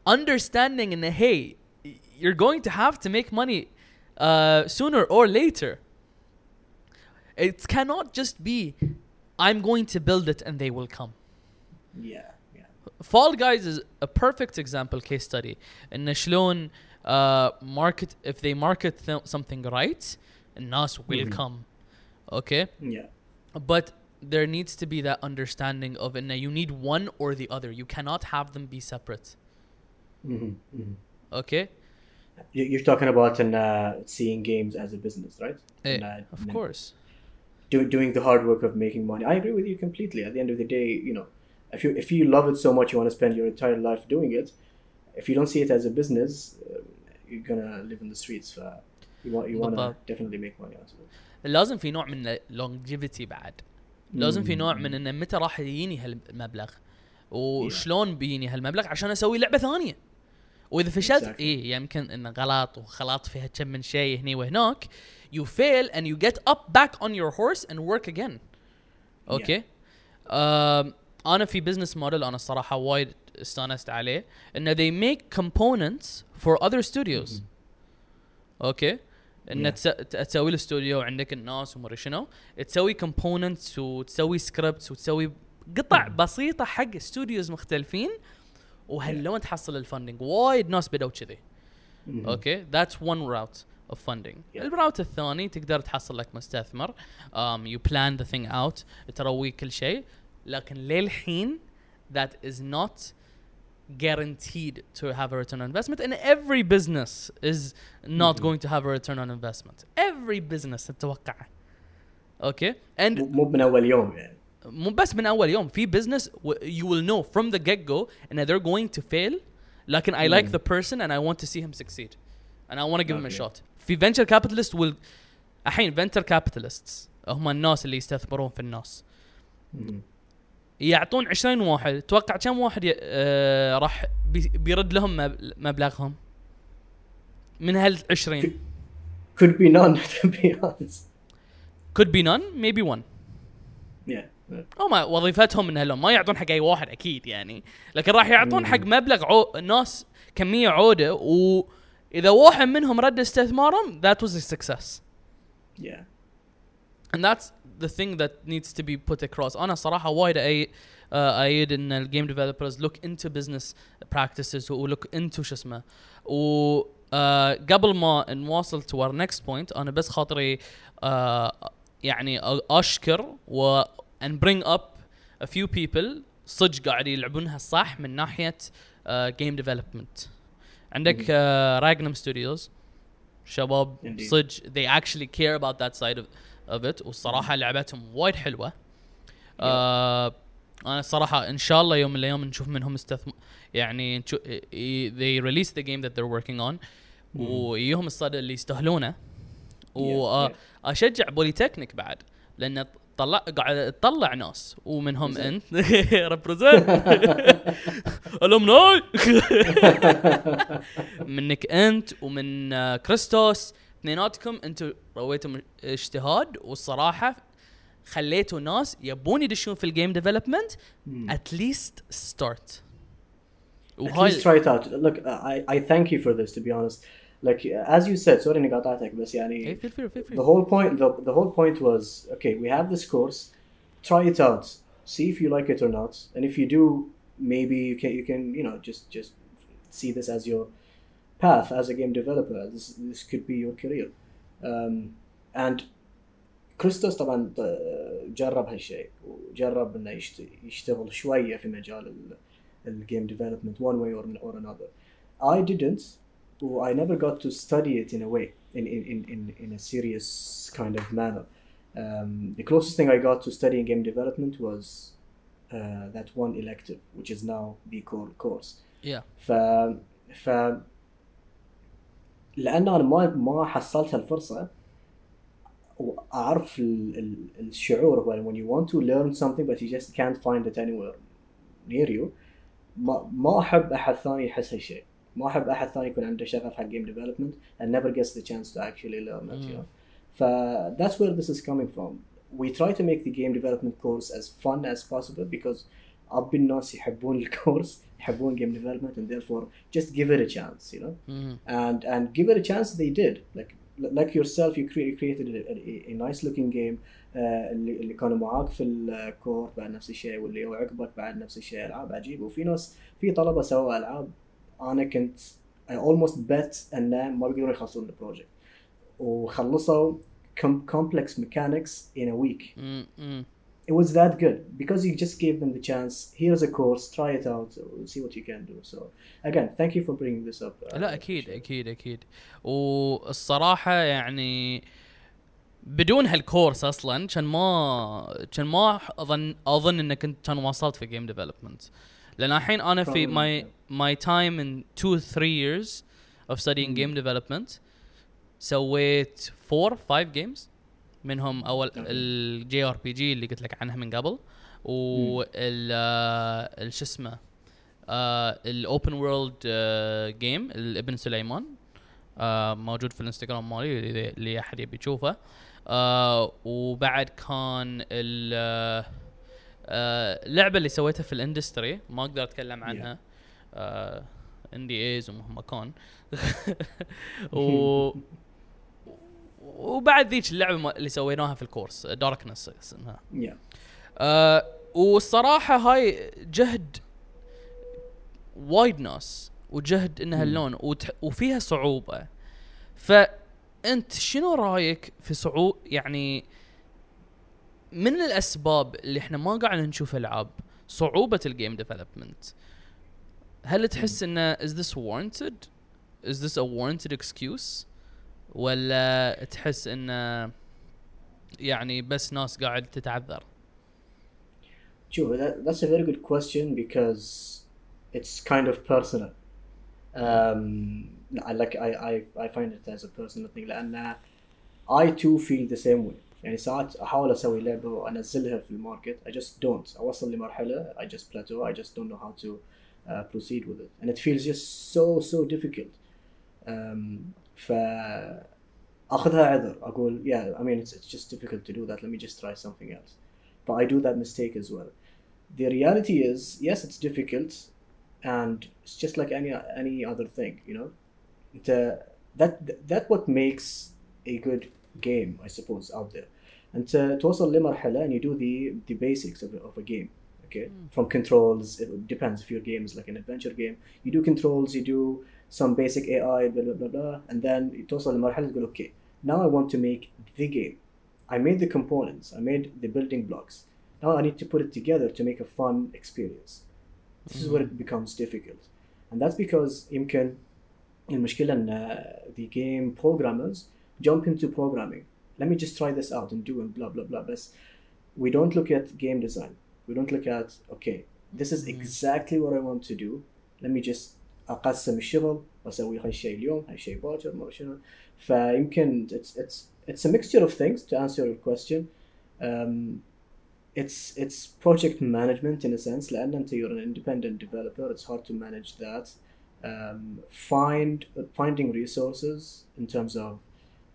understanding ان hey you're going to have to make money uh, sooner or later it cannot just be I'm going to build it and they will come Yeah. Yeah. Fall Guys is a perfect example case study ان شلون uh, market if they market th- something right الناس will Mhm. come okay Yeah. but there needs to be that understanding of ان you need one or the other you cannot have them be separate Mhm. Mhm. okay You- You're talking about in, uh, seeing games as a business, right? Eh, And, uh, of and course Do, doing the hard work of making money. I agree with you completely. At the end of the day, you know, if you if you love it so much, you want to spend your entire life doing it. If you don't see it as a business, uh, you're gonna live in the streets. Uh, you want you want to بالضبط. definitely make money out of it. لازم في نوع من longevity بعد لازم في نوع من Mm. ان متى راح يجيني هالمبلغ؟ وشلون بيجيني هالمبلغ عشان أسوي لعبة ثانية؟ وإذا فشلت. اي يمكن انه غلط وخلط فيها كم من شيء هني وهناك you fail and you get up back on your horse and work again. أوكي أنا في بزنس موديل أنا الصراحة وايد استانست عليه إنه they make components for other studios. أوكي ان Yeah. تسوي الاستوديو وعندك الناس ومدري شنو. تسوي كومبوننتس وتسوي سكريبتس وتسوي قطع Mhm. بسيطة حق استوديوز مختلفين. وهاللون تحصل الفندنج وايد ناس بدوا كذي. أوكي ذاتس route of funding. Yeah. الراوت الثاني تقدر تحصل لك مستثمر. You plan the thing out. تروي كل شيء. لكن للحين that is not guaranteed to have a return on investment and every business is not Mhm. going to have a return on investment every business تتوقعه اوكي and مو مو من اول يوم يعني. مو بس من اول يوم في business w- you will know from the get go and they're going to fail لكن I like Mm. the person and I want to see him succeed and I want to give him a Okay. shot في venture capitalist will الحين venture capitalists هم الناس اللي يستثمرون في الناس Mhm. يعطون 20 واحد توقع كم واحد ي... آه راح بي... بيرد لهم مب... مبلغهم من هال 20 Could be none, to be honest. could be none maybe one Yeah. هم وظيفتهم من هاللون ما يعطون حق أي واحد أكيد يعني لكن راح يعطون. حق مبلغ عو... ناس كمية عودة واذا واحد منهم رد استثمارهم was a success Yeah. and that's ذا ثينج ذات نيدز تو بي بوت اكروس أنا صراحة وايد اي آه، أيد إن الجيم ديفلوبرز لوك انتو بزنس براكتسز ولوك انتو شو اسمه. و آه، قبل ما نواصل تو اور نكست بوينت أنا بس خاطري آه، يعني أشكر و and bring up a few people صدق قاعد يلعبونها صح من ناحية جيم uh, ديفلوبمنت عندك راجنم ستوديوز شباب صدق they actually care about that side of it والصراحة لعبتهم وايد حلوة. آه أنا الصراحه إن شاء الله يوم من الأيام نشوف منهم استثم يعني they release the game that they're working on ويهم الصدى اللي يستاهلونه Yeah, yeah. واشجع بوليتكنيك بعد لأن طلع قاعد تطلع ناس ومنهم. أنت. ريبريزنت الومناي منك أنت ومن آه، كريستوس اثنيناتكم أنتم رويتم اجتهاد والصراحه خليتوا ناس يبون يدشون في الجيم ديفلوبمنت اتليست ستارت At least try it out. Look, I, I thank you for this, to be honest. Like, as you said, sorry إني قاطعتك بس يعني feel free, feel free. the whole point the, the whole point was okay we have this course try it out see if you like it or not and if you do maybe you can you can you know just just see this as your path as a game developer this this could be your career um, and كريستوس طبعا آه، جرب هالشيء وجرب انه يشت- يشتغل شويه في مجال الجيم development one way or, or another I didn't Well, I never got to study it in a way, in in, in, in, in a serious kind of manner. Um, the closest thing I got to studying game development was uh, that one elective, which is now the core course. Yeah. ف ف لان انا ما ما حصلت هالفرصه واعرف ال ال الشعور هو when you want to learn something but you just can't find it anywhere near you ما ما احب احد ثاني يحس هالشيء ما احب احد ثاني يكون عنده شغف حق game development and never gets the chance to actually learn it you know ف that's where this is coming from we try to make the game development course as fun as possible because ابي الناس يحبون الكورس يحبون جيم ديفلوبمنت اند ذير فور جست جيف ات ا تشانس يو نو اند اند جيف ات ا تشانس ذي ديد لايك لايك يور سيلف يو كريتد ا نايس لوكينج جيم اللي كانوا معاك في الكور uh, بعد نفس الشيء واللي هو عقبك بعد نفس الشيء ألعاب عجيبة. وفي ناس في طلبة سووا ألعاب. أنا كنت I almost bet إن ما بيقدرون يخلصون البروجكت وخلصوا كومبلكس ميكانكس in a week. Hmm, hmm. It was that good because you just gave them the chance here's a course try it out see what you can do so again thank you for bringing this up uh, لا أكيد أكيد أكيد والصراحه يعني بدون هالكورس أصلا كان ما كان ما اظن اظن انك كنت كان واصلت في جيم ديفلوبمنت لأن الحين أنا في my my time in two three years of studying Mm. game development سويت four five games منهم أول. الجي ار بي جي اللي قلت لك عنها من قبل وال آه، شو اسمه الاوبن وورلد جيم الابن سليمان آه، موجود في الانستغرام مالي اللي- أحد يبي يشوفه. آه، وبعد كان ال آه، آه، اللعبه اللي سويتها في الاندستري ما أقدر أتكلم عنها ان دي ايز ومهما كان. و وبعد ذيك اللعبة اللي سويناها في الكورس داركنس اسمها yeah. آه والصراحة هاي جهد وايد ناس وجهد إنها. اللون وتح وفيها صعوبة. فأنت شنو رأيك في صعوب يعني من الأسباب اللي إحنا ما قاعد نشوف ألعاب صعوبة الجيم ديفلوبمنت هل تحس إنه is this warranted? Is this a warranted excuse? ولا تحس انه يعني بس ناس قاعد تتعذر Sure, that, that's a very good question because it's kind of personal. Um, I like I, I I find it as a personal thing لأن I too feel the same way. يعني ساعات أحاول أسوي لعبة وأنزلها في الماركت I just don't أوصل لمرحلة I just plateau I just don't know how to uh, proceed with it and it feels just so so difficult. Um, ف أخذها عذر أقول yeah I mean it's, it's just difficult to do that let me just try something else. but I do that mistake as well. The reality is, yes, it's difficult, and it's just like any any other thing, you know. The, that that what makes a good game, I suppose, out there. And to توصل لمرحلة and you do the the basics of, a- of a game, okay, from controls. It depends if your game is like an adventure game. You do controls, you do some basic AI, blah blah blah blah, and then توصل لمرحلة تقول okay, now I want to make the game. I made the components, I made the building blocks. Now I need to put it together to make a fun experience. This is where it becomes difficult. And that's because يمكن المشكلة ان uh, the game programmers jump into programming. Let me just try this out and do and blah blah blah. But we don't look at game design. We don't look at okay, this is exactly what I want to do. Let me just اقسم الشغل واسوي هالشيء اليوم هالشيء باكر ما شنو فيمكن it's it's it's a mixture of things to answer your question um, it's it's project management in a sense لأن انت you're an independent developer it's hard to manage that um, find finding resources in terms of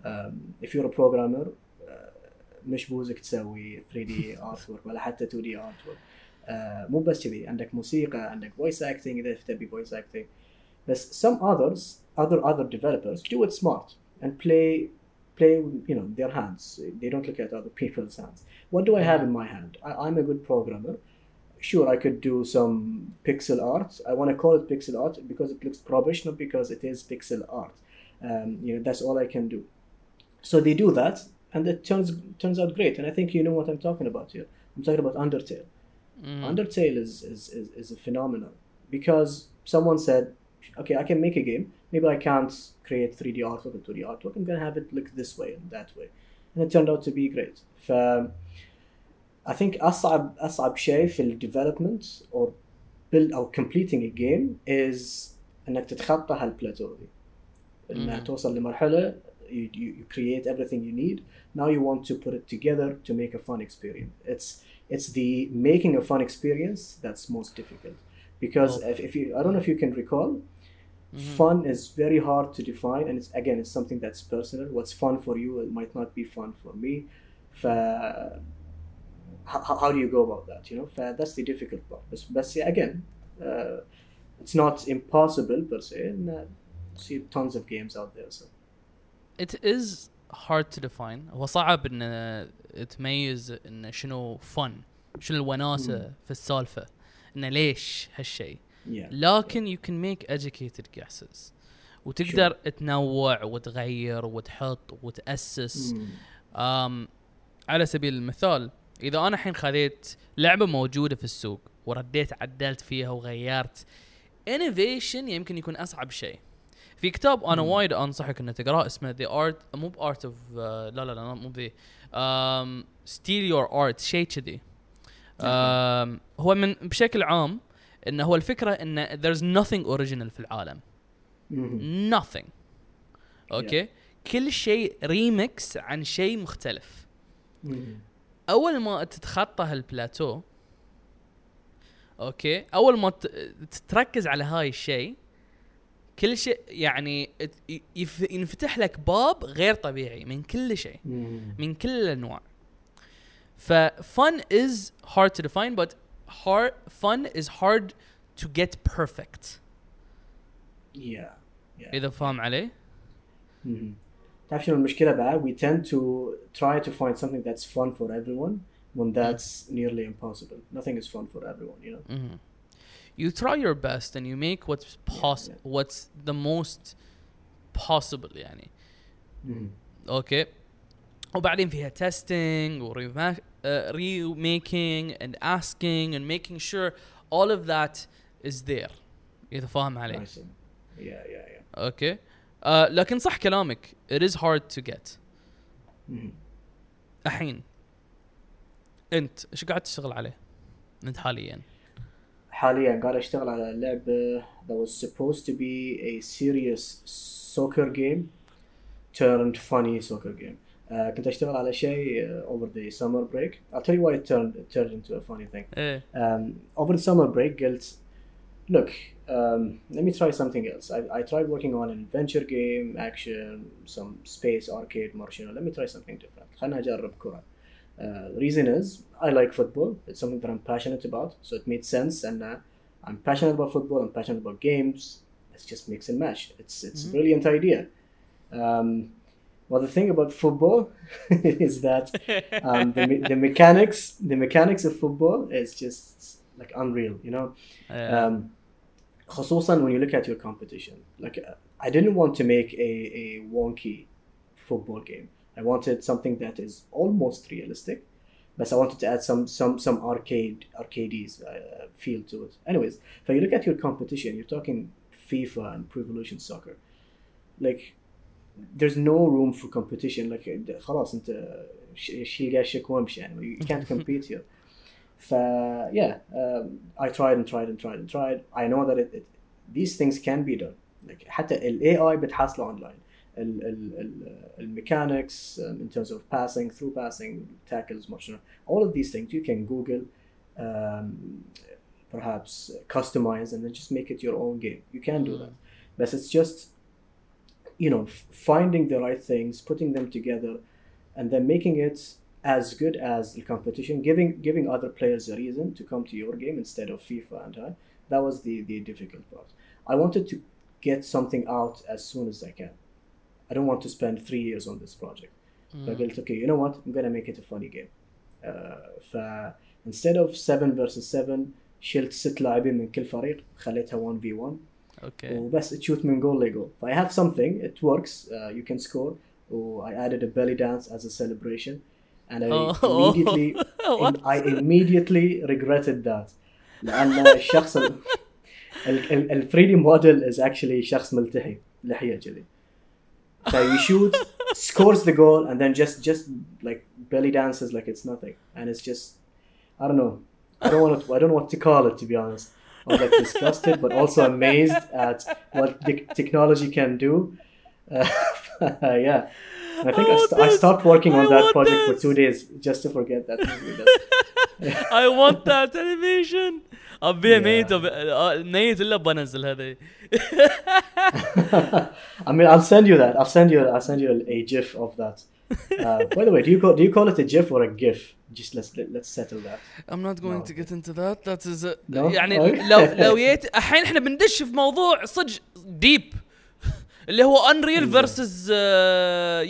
um, if you're a programmer uh, مش بوزك تسوي 3D artwork ولا حتى 2D artwork uh, مو بس كذي عندك موسيقى عندك voice acting اذا تبي voice acting بس some others other other developers do it smart and play play you know their hands. They don't look at other people's hands. What do i have in my hand? I, i'm a good programmer. Sure i could do some pixel art. I want to call it pixel art because it looks probish not because it is pixel art. Um, you know that's all i can do. So they do that and it turns turns out great. And i think you know what i'm talking about here. I'm talking about undertale. Mm. Undertale is, is, is, is a phenomenon because someone said, okay, I can make a game. Maybe I can't create 3D artwork or 2D artwork. I'm going to have it look this way and that way. And it turned out to be great. ف I think أصعب أصعب شيء في ال development or build أو completing a game is إنك تتخطى هالبلاتو دي. إنها مم. توصل لمرحلة you, you, you create everything you need. Now you want to put it together to make a fun experience. It's it's the making a fun experience that's most difficult because Oh. if, if you I don't know if you can recall, Mhm. fun is very hard to define and it's again it's something that's personal. What's fun for you it might not be fun for me. ف how, how do you go about that? You know, ف that's the difficult part. But, but yeah, again, uh, it's not impossible per se. And uh, see tons of games out there. So it is hard to define هو صعب ان تميز ان شنو fun شنو الوناسه مم. في السالفه انه ليش هالشيء yeah. لكن you can make educated guesses. وتقدر تنوع وتغير وتحط وتأسس. Mm. أم على سبيل المثال إذا أنا الحين خذيت لعبة موجودة في السوق ورديت عدلت فيها وغيرت innovation يمكن يكون أصعب شيء. في كتاب أنا مم. وايد أنصحك انه تقرأه اسمه The Art مو بارت اوف لا لا لا مو ذي um, Steal Your Art شيء كذي. هو من بشكل عام انه هو الفكرة انه there's nothing original في العالم. nothing. أوكي؟ كل شيء ريمكس عن شيء مختلف. أول ما تتخطى هالبلاتو أوكي؟ أول ما تركز على هاي الشيء كل شيء يعني ينفتح لك باب غير طبيعي من كل شيء. من كل الأنواع. ف fun is hard to define but hard fun is hard to get perfect Yeah. Yeah. اذا فاهم علي Mhm. تعرف شنو المشكلة بعد؟ We tend to try to find something that's fun for everyone when that's nearly impossible. Nothing is fun for everyone, you know. Mhm. You try your best and you make what's poss yeah. what's the most possible يعني Mhm. اوكي وبعدين فيها تيستينج وريميكينج اند اسكينج اند ميكينج شور اول اوف ذات از ذير إذا فاهم علي. يا يا يا أوكي. آه، لكن صح كلامك. ات از هارد تو جيت الحين. أنت إيش قاعد تشتغل عليه؟ أنت حاليا. حاليا قاعد أشتغل على لعبة that was supposed to be a serious soccer game turned funny soccer game. Uh, كنت اشتغل على شيء uh, over the summer break. I'll tell you why it turned it turned into a funny thing. ايه um, over the summer break قلت look um, let me try something else I, I tried working on an adventure game action some space arcade martial let me try something different خلنا أجرب كرة uh, the reason is I like football it's something that I'm passionate about so it made sense and uh, I'm passionate about football I'm passionate about games let's just mix and match it's it's a Mhm. brilliant idea um, well the thing about football is that um, the, me- the mechanics the mechanics of football is just like unreal you know إيه. um, خصوصا when you look at your competition like uh, I didn't want to make a, a wonky football game I wanted something that is almost realistic but I wanted to add some some some arcade arcades uh, feel to it. Anyways, if you look at your competition, you're talking FIFA and Pro Evolution Soccer. Like, there's no room for competition. Like, خلاص انت ش- شيل قاشك وامشي يعني you can't compete here. ف yeah, um, I tried and tried and tried and tried. I know that it, it, these things can be done. Like حتى ال AI بتحصله online. ال ال ال المechanics um, in terms of passing, through passing, tackles, motion, all of these things you can Google, um, perhaps customize, and then just make it your own game. You can do Mm. that, but it's just you know f- finding the right things, putting them together, and then making it as good as the competition, giving giving other players a reason to come to your game instead of FIFA and I. That was the the difficult part. I wanted to get something out as soon as I can. I don't want to spend three years on this project. فقلت okay, you know what? I'm gonna make it a funny game. Uh, ف instead of 7 versus 7 شلت ست لاعبين من كل فريق خليتها 1v1 اوكي وبس تشوت من goal لجول. ف I have something, it works, uh, you can score. و I added a belly dance as a celebration. And I Oh. immediately What? I immediately regretted that. لأن الشخص ال ال ال 3D model is actually شخص ملتحي لحية كذي. So you shoot, scores the goal, and then just just like belly dances like it's nothing, and it's just I don't know. I don't want to. I don't know what to call it to be honest. I was like disgusted, but also amazed at what the technology can do. Uh, yeah, and I think I, want st- I this. stopped working on I that want project for this. two days just to forget that. movie. That's- I want that animation ابيه Yeah. ميت أب- آه، ميت الا بنزل هذا I mean, I'll send you that. I'll send you. I'll send you a GIF of that. Uh, by the way, do you call do you call it a GIF or a GIF? Just let's let, let's settle that. I'm not going No. to get into that that is a- No? يعني Okay. لو لو يت الحين إحنا بندش في موضوع صدق ديب اللي هو انريل فيرسز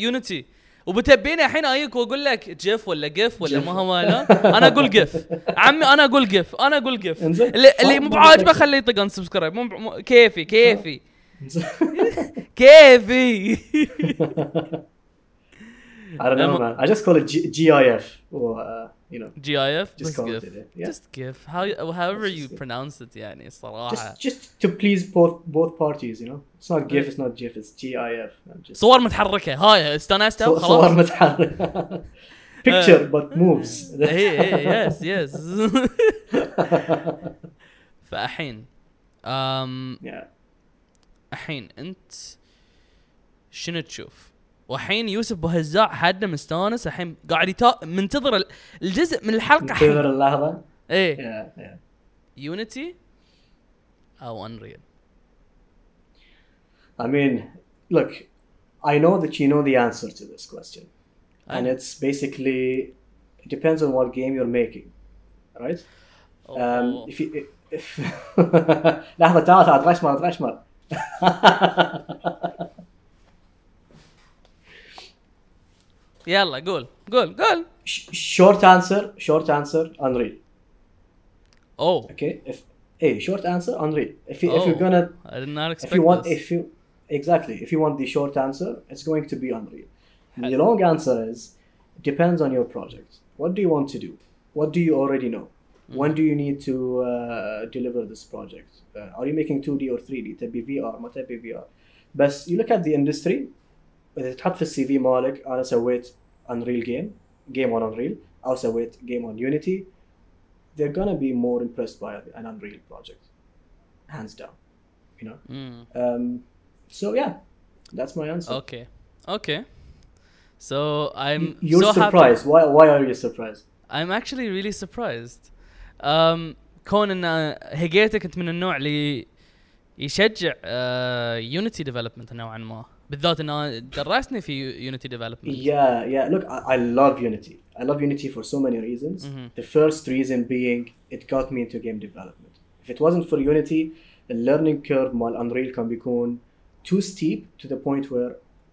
يونيتي وبتبيني الحين اجيك وأقول لك جيف ولا جيف ولا. ما هو لا أنا أقول جيف عمي أنا أقول جيف أنا أقول جيف. اللي, مو بعاجبه. خليه يطق ان سبسكرايب مو- كيفي كيفي كيفي I don't know, Um, man. I just call it G- GIF or uh, you know, جي اي اف just بس call it جيف it. Yeah. just جيف how however Just you GIF. pronounce it يعني صراحه Just just to please both both parties, you know. It's not GIF, it's not GIF, it's GIF. I'm just صور متحركه هاي استانست صور خلاص متحرك. Picture but moves. اي اي يس يس فالحين أم yeah. الحين انت شنو تشوف؟ والحين يوسف بوهزاع حدنا مستانس الحين قاعد يتا... منتظر ال- الجزء من الحلقة الحين انتظر اللحظة. إيه. يونيتي أو انريل I mean, look, I know that you know the answer to this question. And it's basically it depends on what game you're making. Right? Um, if you if لحظة تعال تعال غشمر غشمر يلا قول قول قول short answer short answer Unreal اوه okay if hey short answer Unreal if you, if Oh. you're gonna I did not if expect you want this. if you exactly if you want the short answer it's going to be Unreal the long answer is depends on your project what do you want to do what do you already know when do you need to uh, deliver this project uh, are you making 2D or 3D تبي VR ما تبي VR بس you look at the industry اذا تحط في السي في مالك انا سويت Unreal game game on Unreal او سويت game on Unity they're gonna be more impressed by an Unreal project hands down you know Mm. um, so yeah that's my answer Okay. Okay. So I'm you're so happy. surprised why why are you surprised I'm actually really surprised. Um, كون ان هيجيتا كنت من النوع اللي يشجع يونيتي ديفلوبمنت نوعا ما بالذات انه درسني في يونيتي ديفلوبمنت Yeah, yeah. Look, I, I love Unity. I love Unity for so many reasons. Mhm. The first reason being it got me into game development. If it wasn't for Unity, the learning curve مال Unreal can become too steep to the point where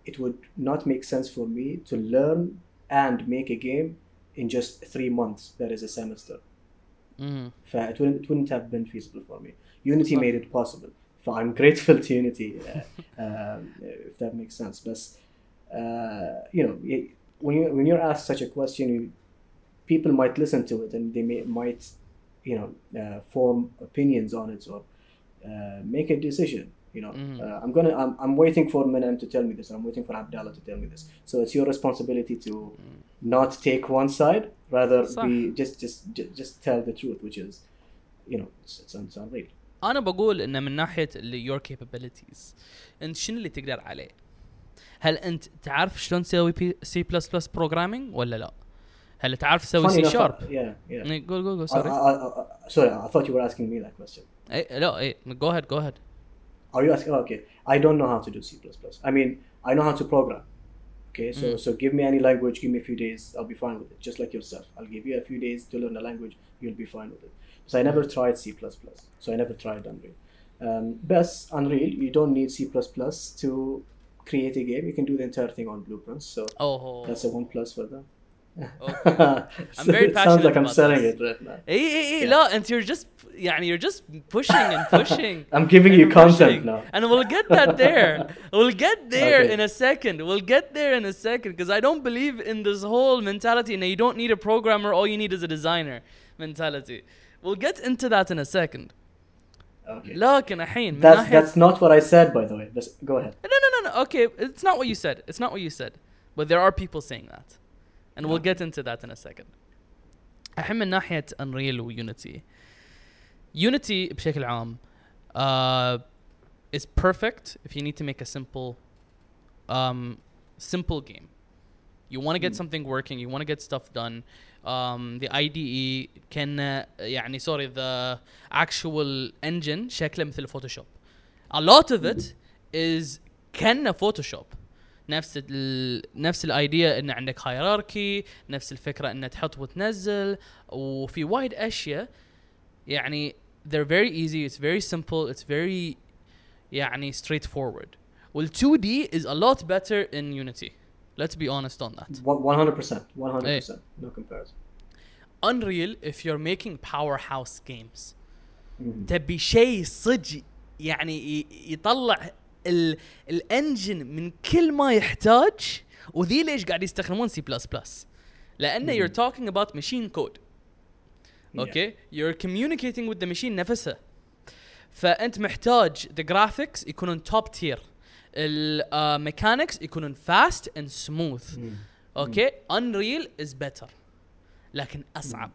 it would not make sense for me to learn and make a game in just three months. That is a semester. ف it wouldn't, it wouldn't have been feasible for me. Unity صح. made it possible. So I'm grateful to Unity, uh, um, if that makes sense. But uh, you know, when you when you're asked such a question, you, people might listen to it and they may, might you know uh, form opinions on it or uh, make a decision you know Mhm. uh, i'm gonna I'm, I'm waiting for Minam to tell me this i'm waiting for abdallah to tell me this so it's your responsibility to not take one side rather صح. be just just ju- just tell the truth which is you know it's, it's, it's unreal أنا بقول انه من ناحيه your capabilities انت شنو اللي تقدر عليه؟ هل انت تعرف شلون تسوي سي بلس بلس بروجرامينج ولا لا؟ هل تعرف تسوي سي شارب؟ uh, قول قول قول I, سوري I, thought you were asking me that question اي لا اي جو هيد جو هيد Are you asking? Oh, okay. I don't know how to do C++. I mean, I know how to program. Okay, so Mm. so give me any language, give me a few days, I'll be fine with it. Just like yourself, I'll give you a few days to learn a language, you'll be fine with it. So I never tried C++, so I never tried Unreal. Um, best Unreal, you don't need C++ to create a game. You can do the entire thing on Blueprints. So اوه that's a one plus for them. I'm very it sounds passionate like I'm about selling this. it right now. اي اي اي Yeah. لا انت you're just يعني you're just pushing and pushing I'm giving you and content pushing. now. And we'll get that there. We'll get there Okay. in a second. We'll get there in a second because I don't believe in this whole mentality and you don't need a programmer, all you need is a designer mentality. We'll get into that in a second. Okay. لكن الحين من That's ناحية that's not what I said, by the way. Just go ahead. no no no no okay it's not what you said it's not what you said but there are people saying that and we'll Okay. get into that in a second الحين من ناحية Unreal و Unity Unity بشكل عام uh, is perfect if you need to make a simple um, simple game you want to get Mm. something working you want to get stuff done Um, the IDE uh, يعني sorry the actual engine شكله مثل فوتوشوب a lot of it is كأنه فوتوشوب نفس ال نفس الايديا ان عندك هيراركي نفس الفكرة ان تحط وتنزل وفي وايد اشياء يعني they're very easy it's very simple it's very يعني straightforward وال 2D is a lot better in Unity let's be honest on that One hundred percent, one hundred percent, no comparison. Unreal if you're making powerhouse games Mhm. تبي شيء صدق يعني يطلع ال الانجن من كل ما يحتاج وذي ليش قاعد يستخدمون سي بلس بلس لأن you're talking about machine code. أوكي you're communicating with the machine نفسها فانت محتاج the graphics يكونون top tier الميكانكس يكونون fast and smooth. Mm. أوكي unreal is better. لكن أصعب.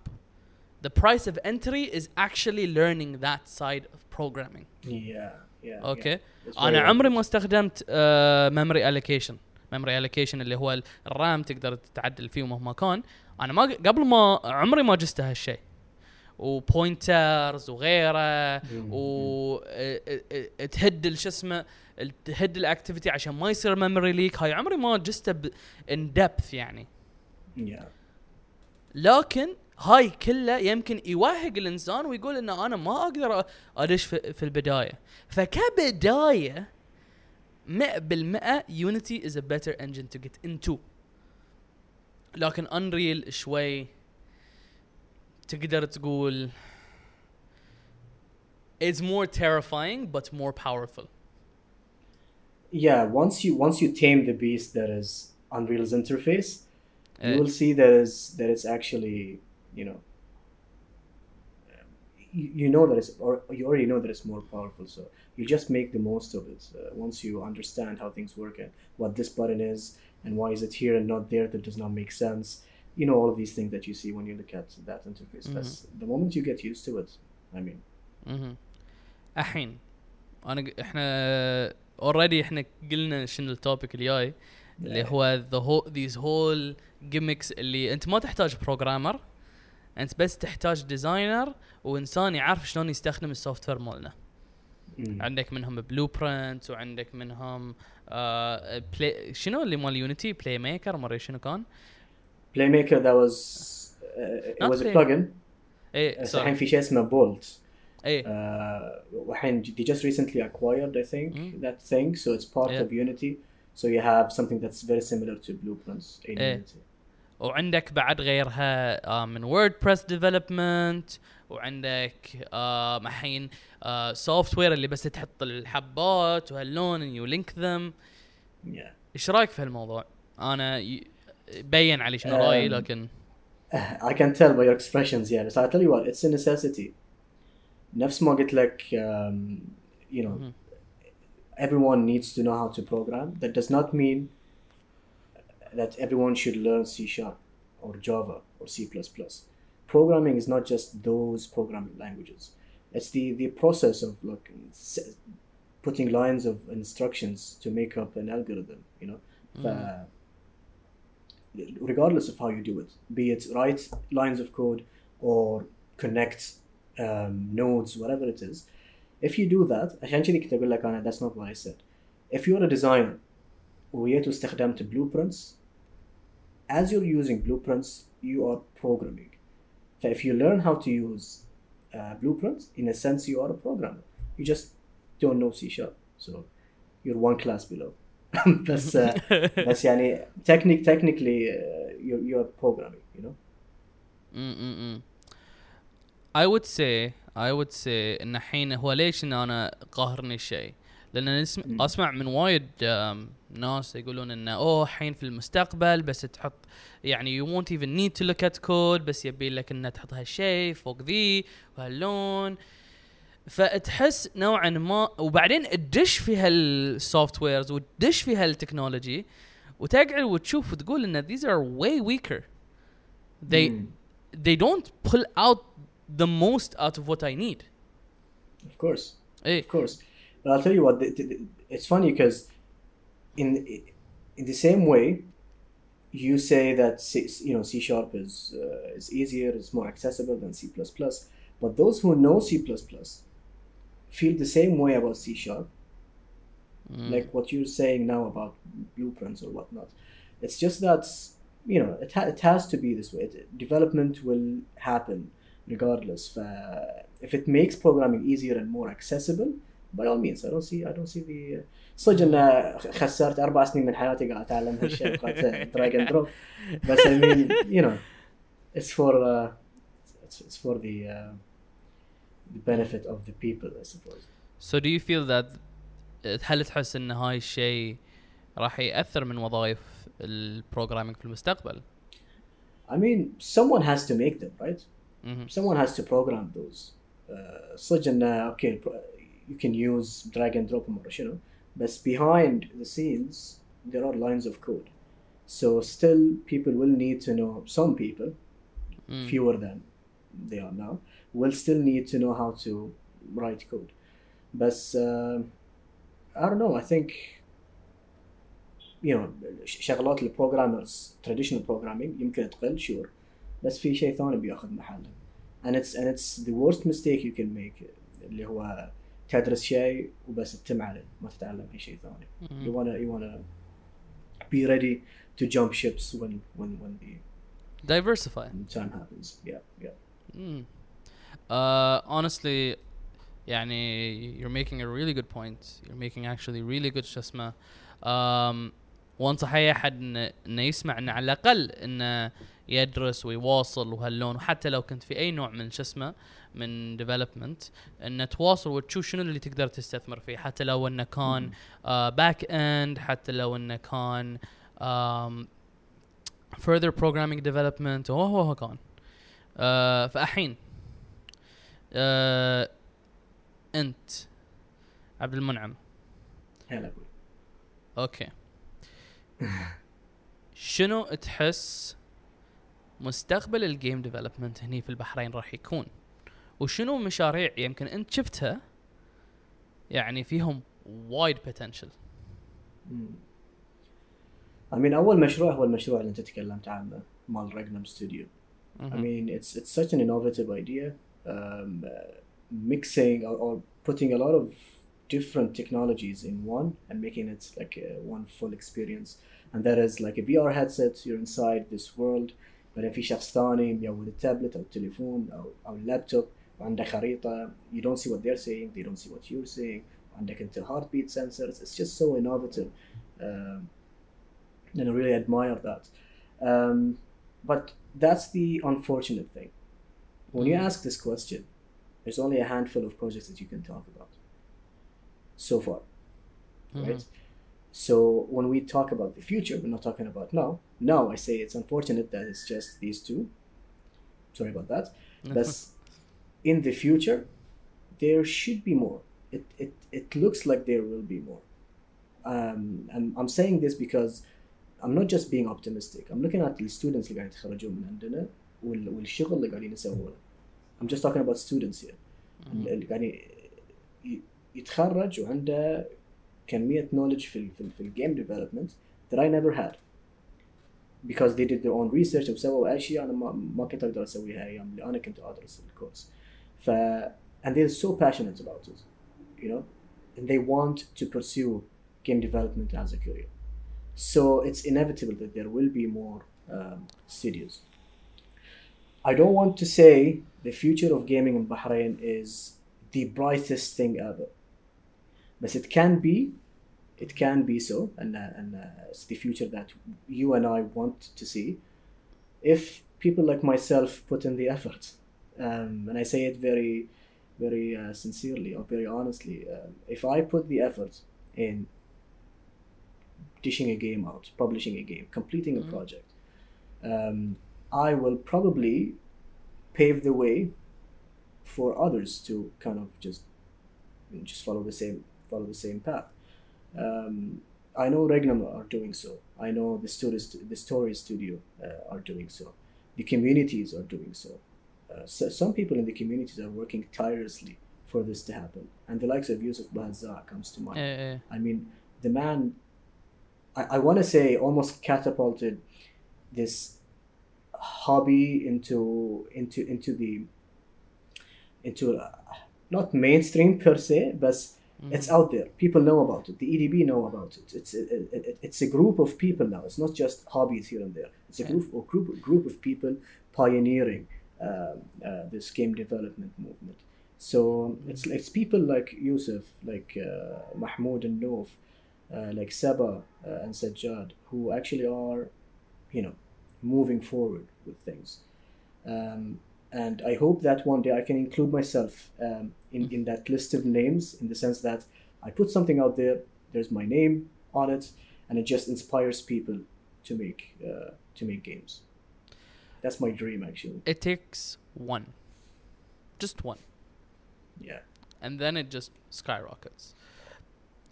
The price of entry is actually learning that side of programming. Yeah, yeah. أوكي yeah. أنا عمري ما استخدمت ميموري الوكيشن ميموري الوكيشن اللي هو الرام تقدر تعدل فيه مهما كان. أنا ما قبل ما عمري ما جست هالشيء. وبوينترز وغيره. مم. وتهد شو اسمه تهد الاكتيفيتي عشان ما يصير ميموري ليك هاي عمري ما جسته ان دبث يعني. Yeah. لكن هاي كله يمكن يوهق الإنسان ويقول إن أنا ما أقدر أدش في, في البداية. فكبداية 100% يونيتي is a better engine to get into. لكن انريل شوي تقدر تقول it's more terrifying but more powerful. Yeah, once you once you tame the beast that is Unreal's interface, you Eh. will see that is that it's actually you know you, you know that it's or you already know that it's more powerful. So you just make the most of it uh, once you understand how things work and what this button is and why is it here and not there. That does not make sense. You know all of these things that you see when you look at that interface. That's the moment you get used to it. I mean, مهم. الحين انا ق- احنا اوريدي إحنا قلنا شنو التوبيك الجاي اللي هو whole these whole gimmicks اللي أنت ما تحتاج بروجرامر أنت بس تحتاج ديزاينر وإنسان يعرف شلون يستخدم السوفت وير مالنا. عندك منهم بلو برنت وعندك منهم آه بلاي شنو اللي مال يونيتي بلاي ميكر مرة شنو كان that was uh, it Not was a plugin. بس الحين. في شيء اسمه بولت إيه uh, وحين they just recently acquired I think Mm. that thing so it's part Yeah. of Unity so you have something that's very similar to Blueprints in Eh. Unity وعندك بعد غيرها آه، من ووردبريس ديفلوبمنت وعندك آه، الحين سوفت وير اللي بس تحط الحبات وهاللون يو لينك ذم yeah إيش رايك في هالموضوع؟ أنا. بين علي شنو رايي Um, لكن I can tell by your expressions yeah but I tell you what it's a necessity نفس ما قلت لك um, you know Mhm. everyone needs to know how to program that does not mean that everyone should learn C sharp or Java or C++. Programming is not just those programming languages. It's the, the process of like s- putting lines of instructions to make up an algorithm, you know. ف- regardless of how you do it, be it write lines of code or connect um, nodes, whatever it is, if you do that, عشان كذي كنت أقول لك أنا that's not what I said. If you're a designer وجيت واستخدمت blueprints, as you're using blueprints, you are programming. So if you learn how to use uh, blueprints, in a sense, you are a programmer. You just don't know C sharp, so you're one class below. بس uh, بس يعني technic, technically uh, you're, you're programming, you know. م-م-م. I would say I would say إن الحين هو ليش إن أنا قاهرني الشيء لأن. مم. أسمع من وايد ناس يقولون انه أوه الحين في المستقبل بس تحط يعني you won't even need to look at code بس يبي لك إنه تحط هالشيء فوق ذي وهاللون فتحس نوعا ما وبعدين تدش في هالسوفت ويرز وتدش في هالتكنولوجي وتقعد وتشوف وتقول إن these are way weaker they Mm, they don't pull out the most out of what I need. of course. Eh, Of course, but I'll tell you what. It's funny because in in the same way, you say that C, you know C sharp is uh, is easier, it's more accessible than C plus plus. But those who know C plus plus feel the same way about C sharp, mm, like what you're saying now about blueprints or whatnot. It's just that you know it, ha- it has to be this way. It, development will happen regardless. ف- if it makes programming easier and more accessible, by all means, I don't see I don't see the صدق ان خسرت اربع سنين من حياتي قاعد اتعلم هالشيء قاعد دراج اند دروب بس I mean you know it's for uh, it's, it's for the uh, the benefit of the people I suppose. so do you feel that هل تحس ان هاي الشيء راح ياثر من وظائف البروجرامينج في المستقبل؟ I mean someone has to make them right. مهم. someone has to program those uh, صدق انه okay pro- you can use drag and drop وما شنو بس behind the scenes there are lines of code so still people will need to know some people Mm. fewer than they are now will still need to know how to write code but uh, I don't know I think you know ش- شغلات البروجرامرز traditional programming يمكن تقل sure بس في شيء ثاني بياخذ محله and it's and it's the worst mistake you can make اللي هو تدرس شيء وبس تتم عليه ما تتعلم اي شيء ثاني you مم. wanna you wanna be ready to jump ships when when when the diversify time happens yeah yeah Mm. Uh, honestly, يعني you're making a really good point. You're making actually really good شو اسمه. Um, وأنصح أي أحد إنه يسمع إنه على الأقل إنه يدرس ويواصل وهاللون. وحتى لو كنت في أي نوع من شو اسمه من ديفلوبمنت إنه تواصل وتشوف شنو اللي تقدر تستثمر فيه. حتى لو إنه كان باك اند حتى لو إنه كان further programming development وهو هو كان. آه فالحين آه أنت عبد المنعم. هلا أوكي. شنو تحس مستقبل الجيم ديفلوبمنت هني في البحرين راح يكون وشنو مشاريع يمكن انت شفتها يعني فيهم وايد. I mean أول مشروع هو المشروع اللي أنت تكلمت عنه مال Regnum Studio. I mean it's it's such an innovative idea, um, uh, mixing or, or putting a lot of different technologies in one and making it like a, one full experience. And that is like a VR headset. You're inside this world. بعدين في شخص ثاني ميود التابلت أو التليفون أو أو اللابتوب وعنده خريطة. You don't see what they're saying. They don't see what you're saying. وعندك أنت heartbeat sensors. It's just so innovative. Um, and I really admire that. Um, but that's the unfortunate thing. When you Mm. ask this question, there's only a handful of projects that you can talk about so far, مهم. right? So when we talk about the future, we're not talking about now. Now I say it's unfortunate that it's just these two, sorry about that but in the future there should be more it, it, it looks like there will be more um, I'm, I'm saying this because I'm not just being optimistic I'm looking at the students اللي قاعدين يتخرجون من عندنا وال- والشغل اللي قاعدين يسوونه I'm just talking about students here اللي قاعد ي- ي- يتخرج وعنده كمية knowledge في ال في, ال في الجيم development that I never had because they did their own research وسووا أشياء أنا ما, ما كنت أقدر أسويها أيام اللي أنا كنت أدرس الكورس ف and they're so passionate about it you know and they want to pursue game development as a career so it's inevitable that there will be more um, studios I don't want to say the future of gaming in Bahrain is the brightest thing ever. But it can be, it can be so, and, uh, and uh, it's the future that you and I want to see if people like myself put in the effort. Um, and I say it very, very uh, sincerely or very honestly. Um, if I put the effort in dishing a game out, publishing a game, completing a Mhm. project, um, I will probably pave the way for others to kind of just just follow the same follow the same path. Um, I know Regnum are doing so. I know the stories, the story studio uh, are doing so. The communities are doing so. Uh, so. Some people in the communities are working tirelessly for this to happen, and the likes of Yusuf Bahza comes to mind. Uh, I mean, the man, I, I want to say, almost catapulted this hobby into into into the into uh, not mainstream per se, but it's out there. People know about it. The EDB know about it. It's a, it, it's a group of people now. It's not just hobbies here and there. It's a Yeah. group or group group of people pioneering um, uh, this game development movement. So it's it's people like Yusuf, like uh, Mahmoud and Noof, uh, like Saba uh, and Sajjad, who actually are, you know, moving forward with things. Um, and I hope that one day I can include myself um, in, in that list of names in the sense that I put something out there, there's my name on it, and it just inspires people to make uh, to make games. That's my dream, actually. it takes one just one Yeah. and then it just skyrockets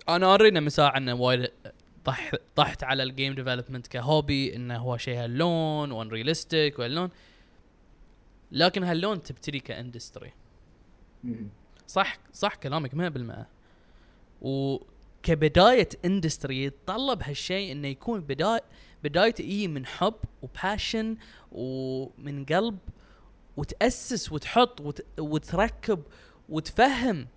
انا ارينا مساحه انه وايد طح طحت على الجيم ديفلوبمنت كهوبي انه هو شيء هاللون وان ريالستيك وهاللون لكن هاللون تبتدي كإندستري. صح صح كلامك 100% وكبدايه إندستري يتطلب هالشيء إنه يكون بدايه بدايته يجي من حب وباشن ومن قلب وتأسس وتحط وت... وتركب وتفهم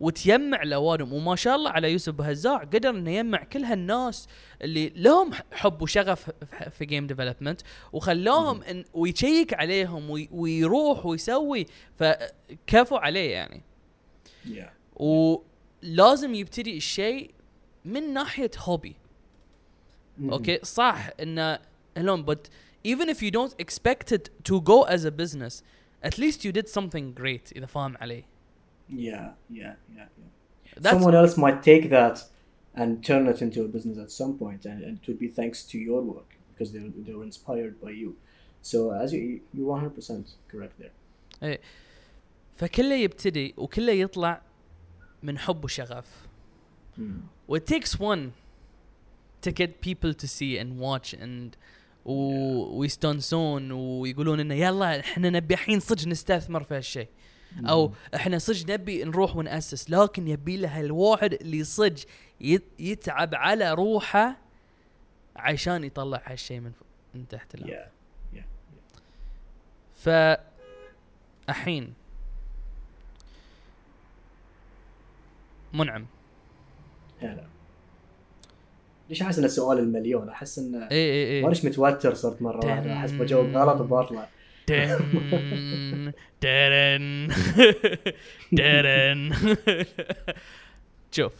وتجمع الاوادم وما شاء الله على يوسف بهزاع قدر إنه يجمع كل هالناس اللي لهم حب وشغف في- جيم ديفلوبمنت وخلاهم إن ويشيك عليهم وي... ويروح ويسوي فكفوا عليه يعني. Yeah. ولازم يبتدي الشيء من ناحية هوبي. أوكي؟ صح إنه هلون but even if you don't expect it to go as a business at least you did something great إذا فاهم علي Yeah, yeah, yeah, yeah. That's- Someone else might take that and turn it into a business at some point, and, and it would be thanks to your work because they they were inspired by you. So as you you're 100% correct there. ايه فكله يبتدي وكله يطلع من حب وشغف Mm. Well, it takes one to get people to see and watch and و... ويستانسون ويقولون انه يلا احنا نبي الحين صدق نستثمر في هالشيء أو إحنا صدق نبي نروح ونأسس لكن يبي له الواحد اللي يت... يتعب على روحه عشان يطلع هالشيء من. من تحت الأرض Yeah, ف الحين منعم هلا. ليش أحس انه سؤال المليون؟ أحس انه اي اي اي مانيش متوتر صرت مرة واحدة أحس بجاوب غلط وبطلع. دن شوف.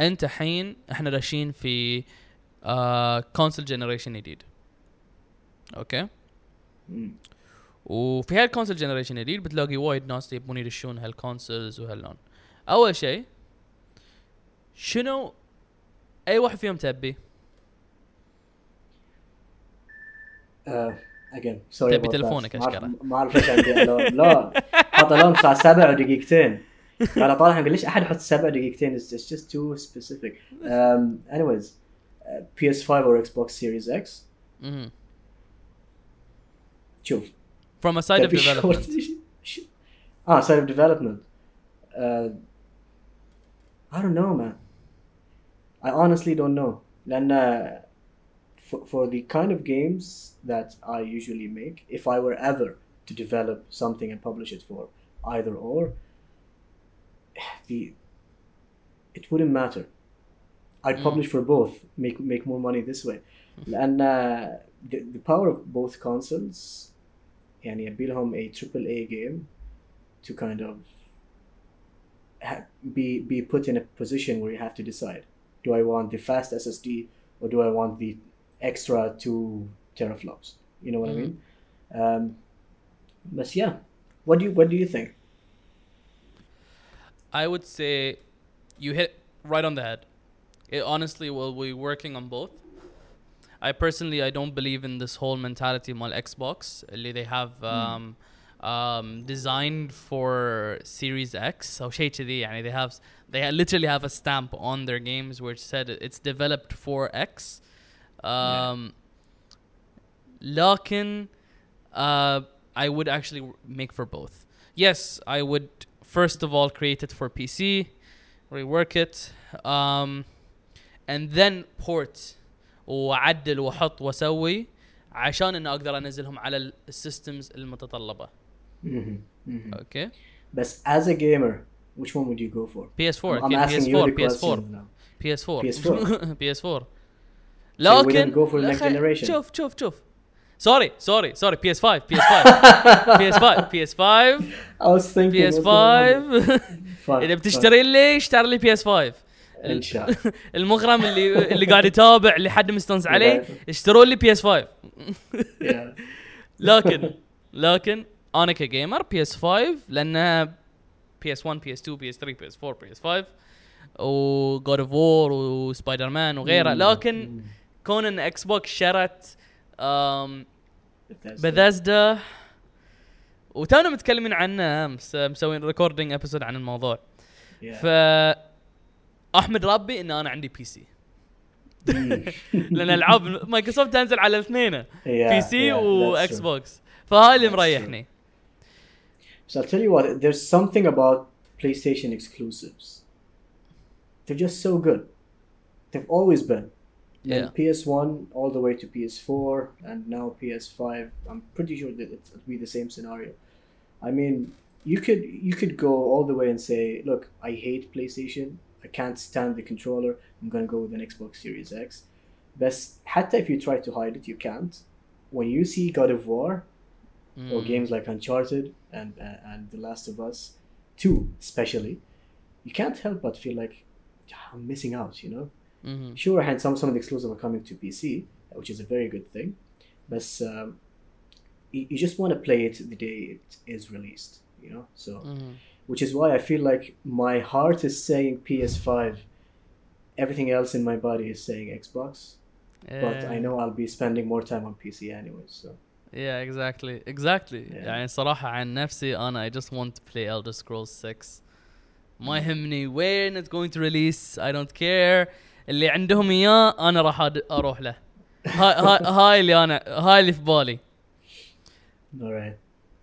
أنت الحين إحنا داشين في كونسول جنريشن جديد. أوكي. وفي هالكونسول جنريشن الجديد بتلاقي وايد ناس يبون يدشون هالكونسولز وهاللون أول شيء شنو أي واحد فيهم تبي؟ Uh, again sorry تبي. تلفونك أشكره. ما اعرف ليش عندي الون لا حط الون الساعة 7 ودقيقتين قال طالع قال ليش احد يحط 7 دقيقتين it's just too specific um, anyways uh, PS5 or Xbox Series X. شوف from a side of development آه side of development uh, I don't know man I honestly don't know لأن for, for the kind of games that I usually make if I were ever to develop something and publish it for either or the it wouldn't matter I'd Mm. publish for both make make more money this way لأن the, the power of both consoles يعني يبي لهم a triple A game to kind of ha- be be put in a position where you have to decide do I want the fast SSD or do I want the extra two teraflops you know what I mean um, but yeah what do you what do you think I would say you hit right on the head. It honestly will be working on both. I personally I don't believe in this whole mentality mal Xbox اللي they have um, um, designed for Series X أو شيء كذي يعني they have they literally have a stamp on their games which said it's developed for X. Um, لكن uh, I would actually make for both. Yes, I would first of all create it for PC, rework it, um, and then port واعدل واحط واسوي عشان اني اقدر انزلهم على السيستمز المتطلبه. Mhm, mhm. اوكي؟ but as a gamer which one would you go for PS4 I'm, I'm أكيد asking you PS4 the question PS4 now. PS4 PS4. PS4 So we didn't لكن شوف شوف شوف سوري سوري سوري بي اس 5 بي اس 5 بي اس 5 بي اس 5 بي اس 5 اذا بتشتري لي اشتري لي بي اس 5 ان شاء الله المغرم اللي اللي قاعد يتابع اللي حد مستانس عليه اشتروا لي بي اس 5 لكن لكن أنا كجيمر بي اس 5 لأن بي اس 1 بي اس 2 بي اس 3 بي اس 4 بي اس 5 وجود اوف وور وسبايدر مان وغيره لكن كون ان إكس بوكس شرت. بثزدا وتونا متكلمين عنه امس مسوين ريكوردينج ابيسود عن الموضوع Yeah. ف أحمد ربي إن أنا عندي بي سي لأن ألعاب مايكروسوفت تنزل على الاثنين بي سي واكس. بوكس فهاي اللي مريحني So I'll tell you what, there's something about PlayStation exclusives. They're just so good. They've always been. Yeah. And PS1 all the way to PS4 and now PS5. I'm pretty sure that it's- it'll be the same scenario. I mean, you could you could go all the way and say, look, I hate PlayStation. I can't stand the controller. I'm gonna go with an Xbox Series X. But حتى if you try to hide it, you can't. When you see God of War, or Mm. games like Uncharted and uh, and The Last of Us, two especially, you can't help but feel like "Ah, I'm missing out. You know, Mhm. sure, and some some of the exclusives are coming to PC, which is a very good thing, but um, you, you just want to play it the day it is released. You know, so Mhm. which is why I feel like my heart is saying PS5, everything else in my body is saying Xbox, but I Yeah. know I'll be spending more time on PC anyways. So Yeah, exactly, exactly. Yeah. يعني صراحة عن نفسي أنا I just want to play Elder Scrolls 6. ما يهمني when it's going to release I don't care اللي عندهم إياه أنا راح أروح له. هاي هاي هاي اللي أنا هاي اللي في بالي.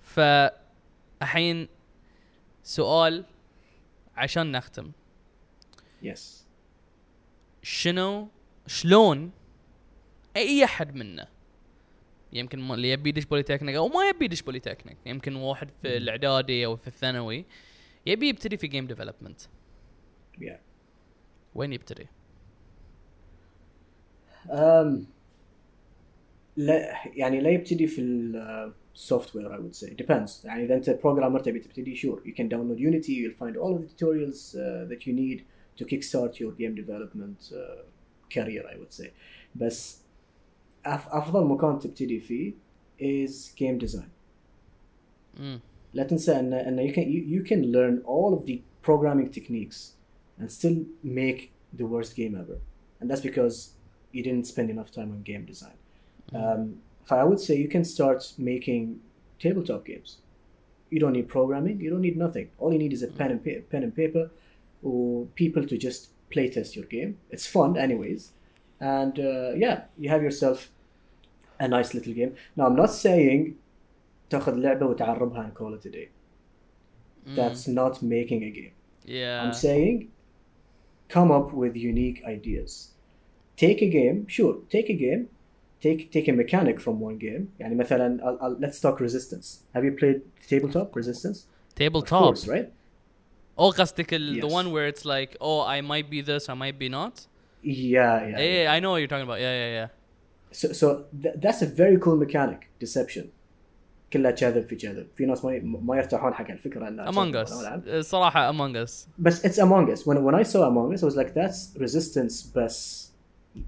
فالحين سؤال عشان نختم. Yes. شنو شلون أي أحد منا يمكن اللي يبي يدش بوليتكنيك أو ما يبي يدش بوليتكنيك يمكن واحد في. الإعدادي أو في الثانوي يبي يبتدي في جيم ديفلوبمنت Yeah. وين يبتدي؟ Um, لا يعني لا يبتدي في السوفت وير I would say depends يعني اذا انت بروجرامر تبي تبتدي sure you can download Unity you'll find all of the tutorials uh, that you need to kickstart your game development uh, career I would say بس أف افضل مكان تبتدي فيه is game design امم لا تنسى ان ان you can you, you can learn all of the programming techniques and still make the worst game ever and that's because you didn't spend enough time on game design um, I would say you can start making tabletop games. You don't need programming. You don't need nothing. All you need is a pen and pa- pen and paper, or people to just play test your game. It's fun, anyways, and uh, yeah, you have yourself a nice little game. Now, I'm not saying تاخذ لعبة وتعربها and call it a day. That's not making a game. yeah I'm saying come up with unique ideas. Take a game, sure, take a game, take take a mechanic from one game. يعني مثلا I'll, I'll, let's talk resistance. Have you played tabletop resistance? table Of top course, right? او قصدك ال- the Yes. one where it's like oh I might be this I might be not Yeah, yeah. yeah I know what you're talking about yeah yeah yeah So, so th- that's a very cool mechanic, deception. كلها كذب في كذب. في ناس ما ي- ما يرتاحون حق الفكرة انها Among كذب Us ولا لا. صراحة Among Us But it's Among Us. When when I saw Among Us, I was like, that's resistance بس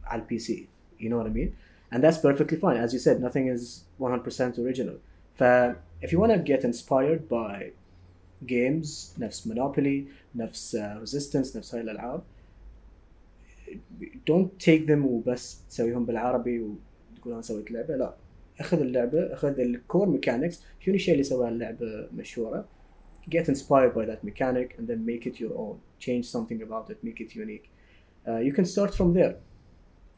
على البي سي. You know what I mean? And that's perfectly fine. As you said, nothing is 100% original. ف if you want to get inspired by games نفس Monopoly, نفس uh, Resistance, نفس هاي الألعاب don't take them وبس تسويهم بالعربي وتقول انا سويت لعبه لا اخذ اللعبه اخذ الكور ميكانكس شنو الشيء اللي سوى اللعبه مشهوره get inspired by that mechanic and then make it your own change something about it make it unique uh, you can start from there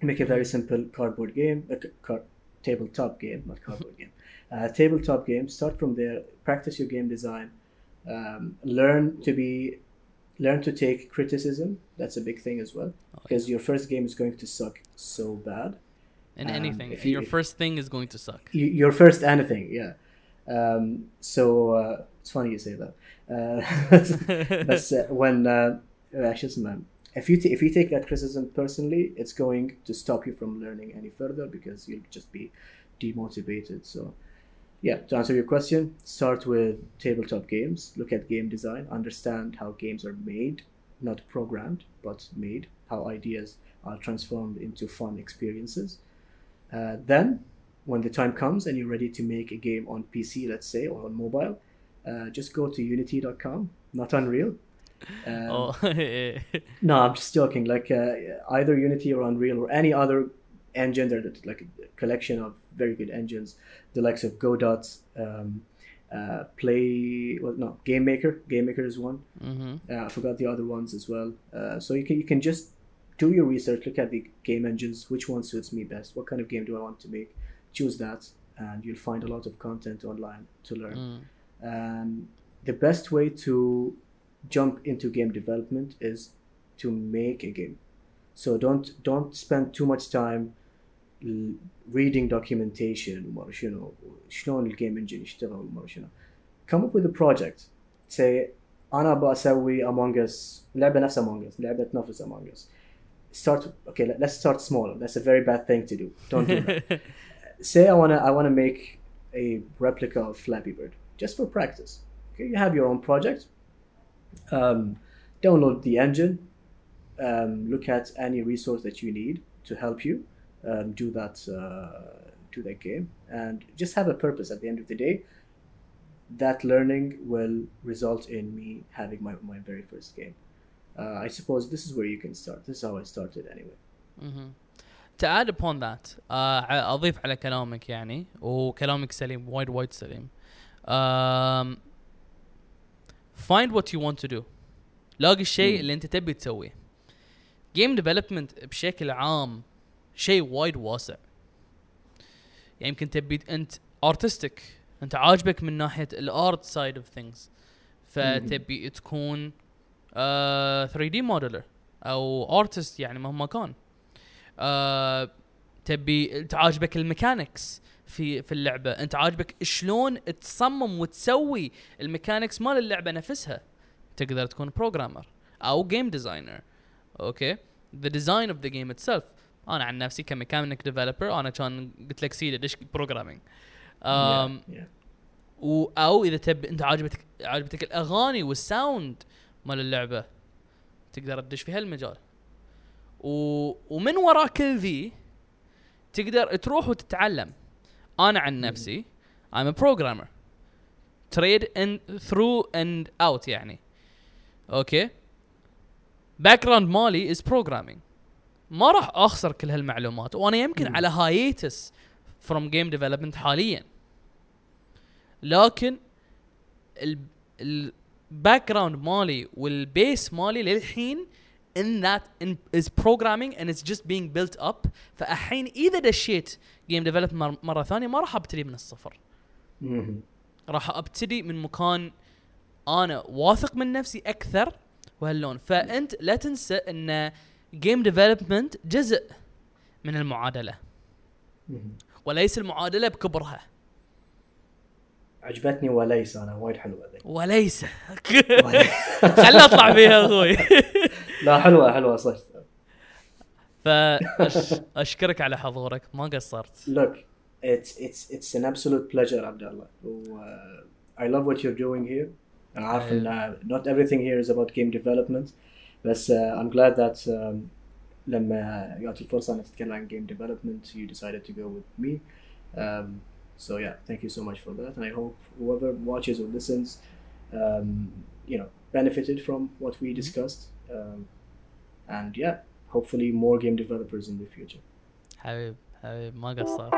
make a very simple cardboard game, a car- tabletop game, not cardboard mm-hmm. game, uh, tabletop game. Start from there, practice your game design, um, learn to be, learn to take criticism. That's a big thing as well, oh, because your first game is going to suck so bad. And um, anything, you, your first thing is going to suck. Your first anything, yeah. Um, so uh, it's funny you say that. Uh, that's uh, when uh, actually, if you t- if you take that criticism personally it's going to stop you from learning any further because you'll just be demotivated. So yeah to answer your question start with tabletop games. Look at game design. Understand how games are made not programmed but made. How ideas are transformed into fun experiences. Uh, then when the time comes and you're ready to make a game on pc let's say or on mobile uh, just go to unity.com not unreal um, oh no, I'm just joking. Like uh, either Unity or Unreal or any other engine, they're like a collection of very good engines, the likes of Godot, um, uh, Play, well, no, Game Maker. Game Maker is one. hmm Uh, I forgot the other ones as well. Uh, so you can you can just do your research, look at the game engines, which one suits me best, what kind of game do I want to make, choose that, and you'll find a lot of content online to learn Mm. um, the best way to jump into game development is to make a game so don't don't spend too much time l- reading documentation وما شنو شلون الجيم انجن يشتغل وما شنو come up with a project say انا بسوي among us لعبه نفس among us لعبه نفس among us start okay let- let's start small that's a very bad thing to do don't do that say I wanna I wanna make a replica of Flappy Bird just for practice. Okay, you have your own project. Um, download the engine. Um, look at any resource that you need to help you um, do that uh, do that game, and just have a purpose. At the end of the day, that learning will result in me having my, my very first game. Uh, I suppose this is where you can start. This is how I started anyway. Mhm. To add upon that uh, ع- اضيف على كلامك يعني وكلامك سليم وايد وايد سليم um, find what you want to do. لاقي الشيء. اللي انت تبي تسويه. جيم ديفلوبمنت بشكل عام شيء وايد واسع. يعني يمكن تبي انت ارتستيك انت عاجبك من ناحية الارت سايد اوف ثينجز فتبي تكون آه 3 دي موديلر أو ارتست يعني مهما كان. آه تبي تعاجبك الميكانكس. في في اللعبة. أنت عاجبك شلون تصمم وتسوي الميكانكس مال اللعبة نفسها. تقدر تكون بروجرامر أو جيم ديزاينر أوكي؟ ذا ديزاين اوف ذا جيم اتسلف أنا عن نفسي كميكانيك ديفلوبر أنا كان قلت لك سيدي دش بروجرامينج. و أو إذا تب أنت عاجبتك عاجبتك الأغاني والساوند مال اللعبة. تقدر تدش في هالمجال. و... ومن وراء كل ذي تقدر تروح وتتعلم. أنا عن نفسي I'm a programmer. Trade in through and out يعني. أوكي؟ باك جراوند مالي از programming. ما راح أخسر كل هالمعلومات وأنا يمكن. على هايتس from game development حاليا. لكن الباك جراوند مالي والبيس مالي للحين in that in, is programming and it's just being built up. فالحين إذا دشيت جيم ديفلوبمنت مرة ثانية ما راح أبتدي من الصفر. راح أبتدي من مكان أنا واثق من نفسي أكثر وهاللون. فأنت لا تنسى إن جيم ديفلوبمنت جزء من المعادلة. وليس المعادلة بكبرها. عجبتني وليس أنا وايد حلوة ذي وليس. خلنا اطلع فيها أخوي لا حلوة حلوة صح. فاشكرك على حضورك ما قصرت. لوك اتس اتس اتس ان ابسولوت بليجر عبد الله. اي لاف وات يو دوينج هير أنا عارف إن نوت uh, everything هير از اباوت جيم ديفلوبمنت بس ام جلاد ذات لما جات الفرصه إنك تتكلم عن جيم ديفلوبمنت يو decided to go with me. Um, so yeah thank you so much for that. And I hope whoever watches or listens um, you know benefited from what we discussed. Um, and yeah, hopefully more game developers in the future. حبيب حبيب ما قصرت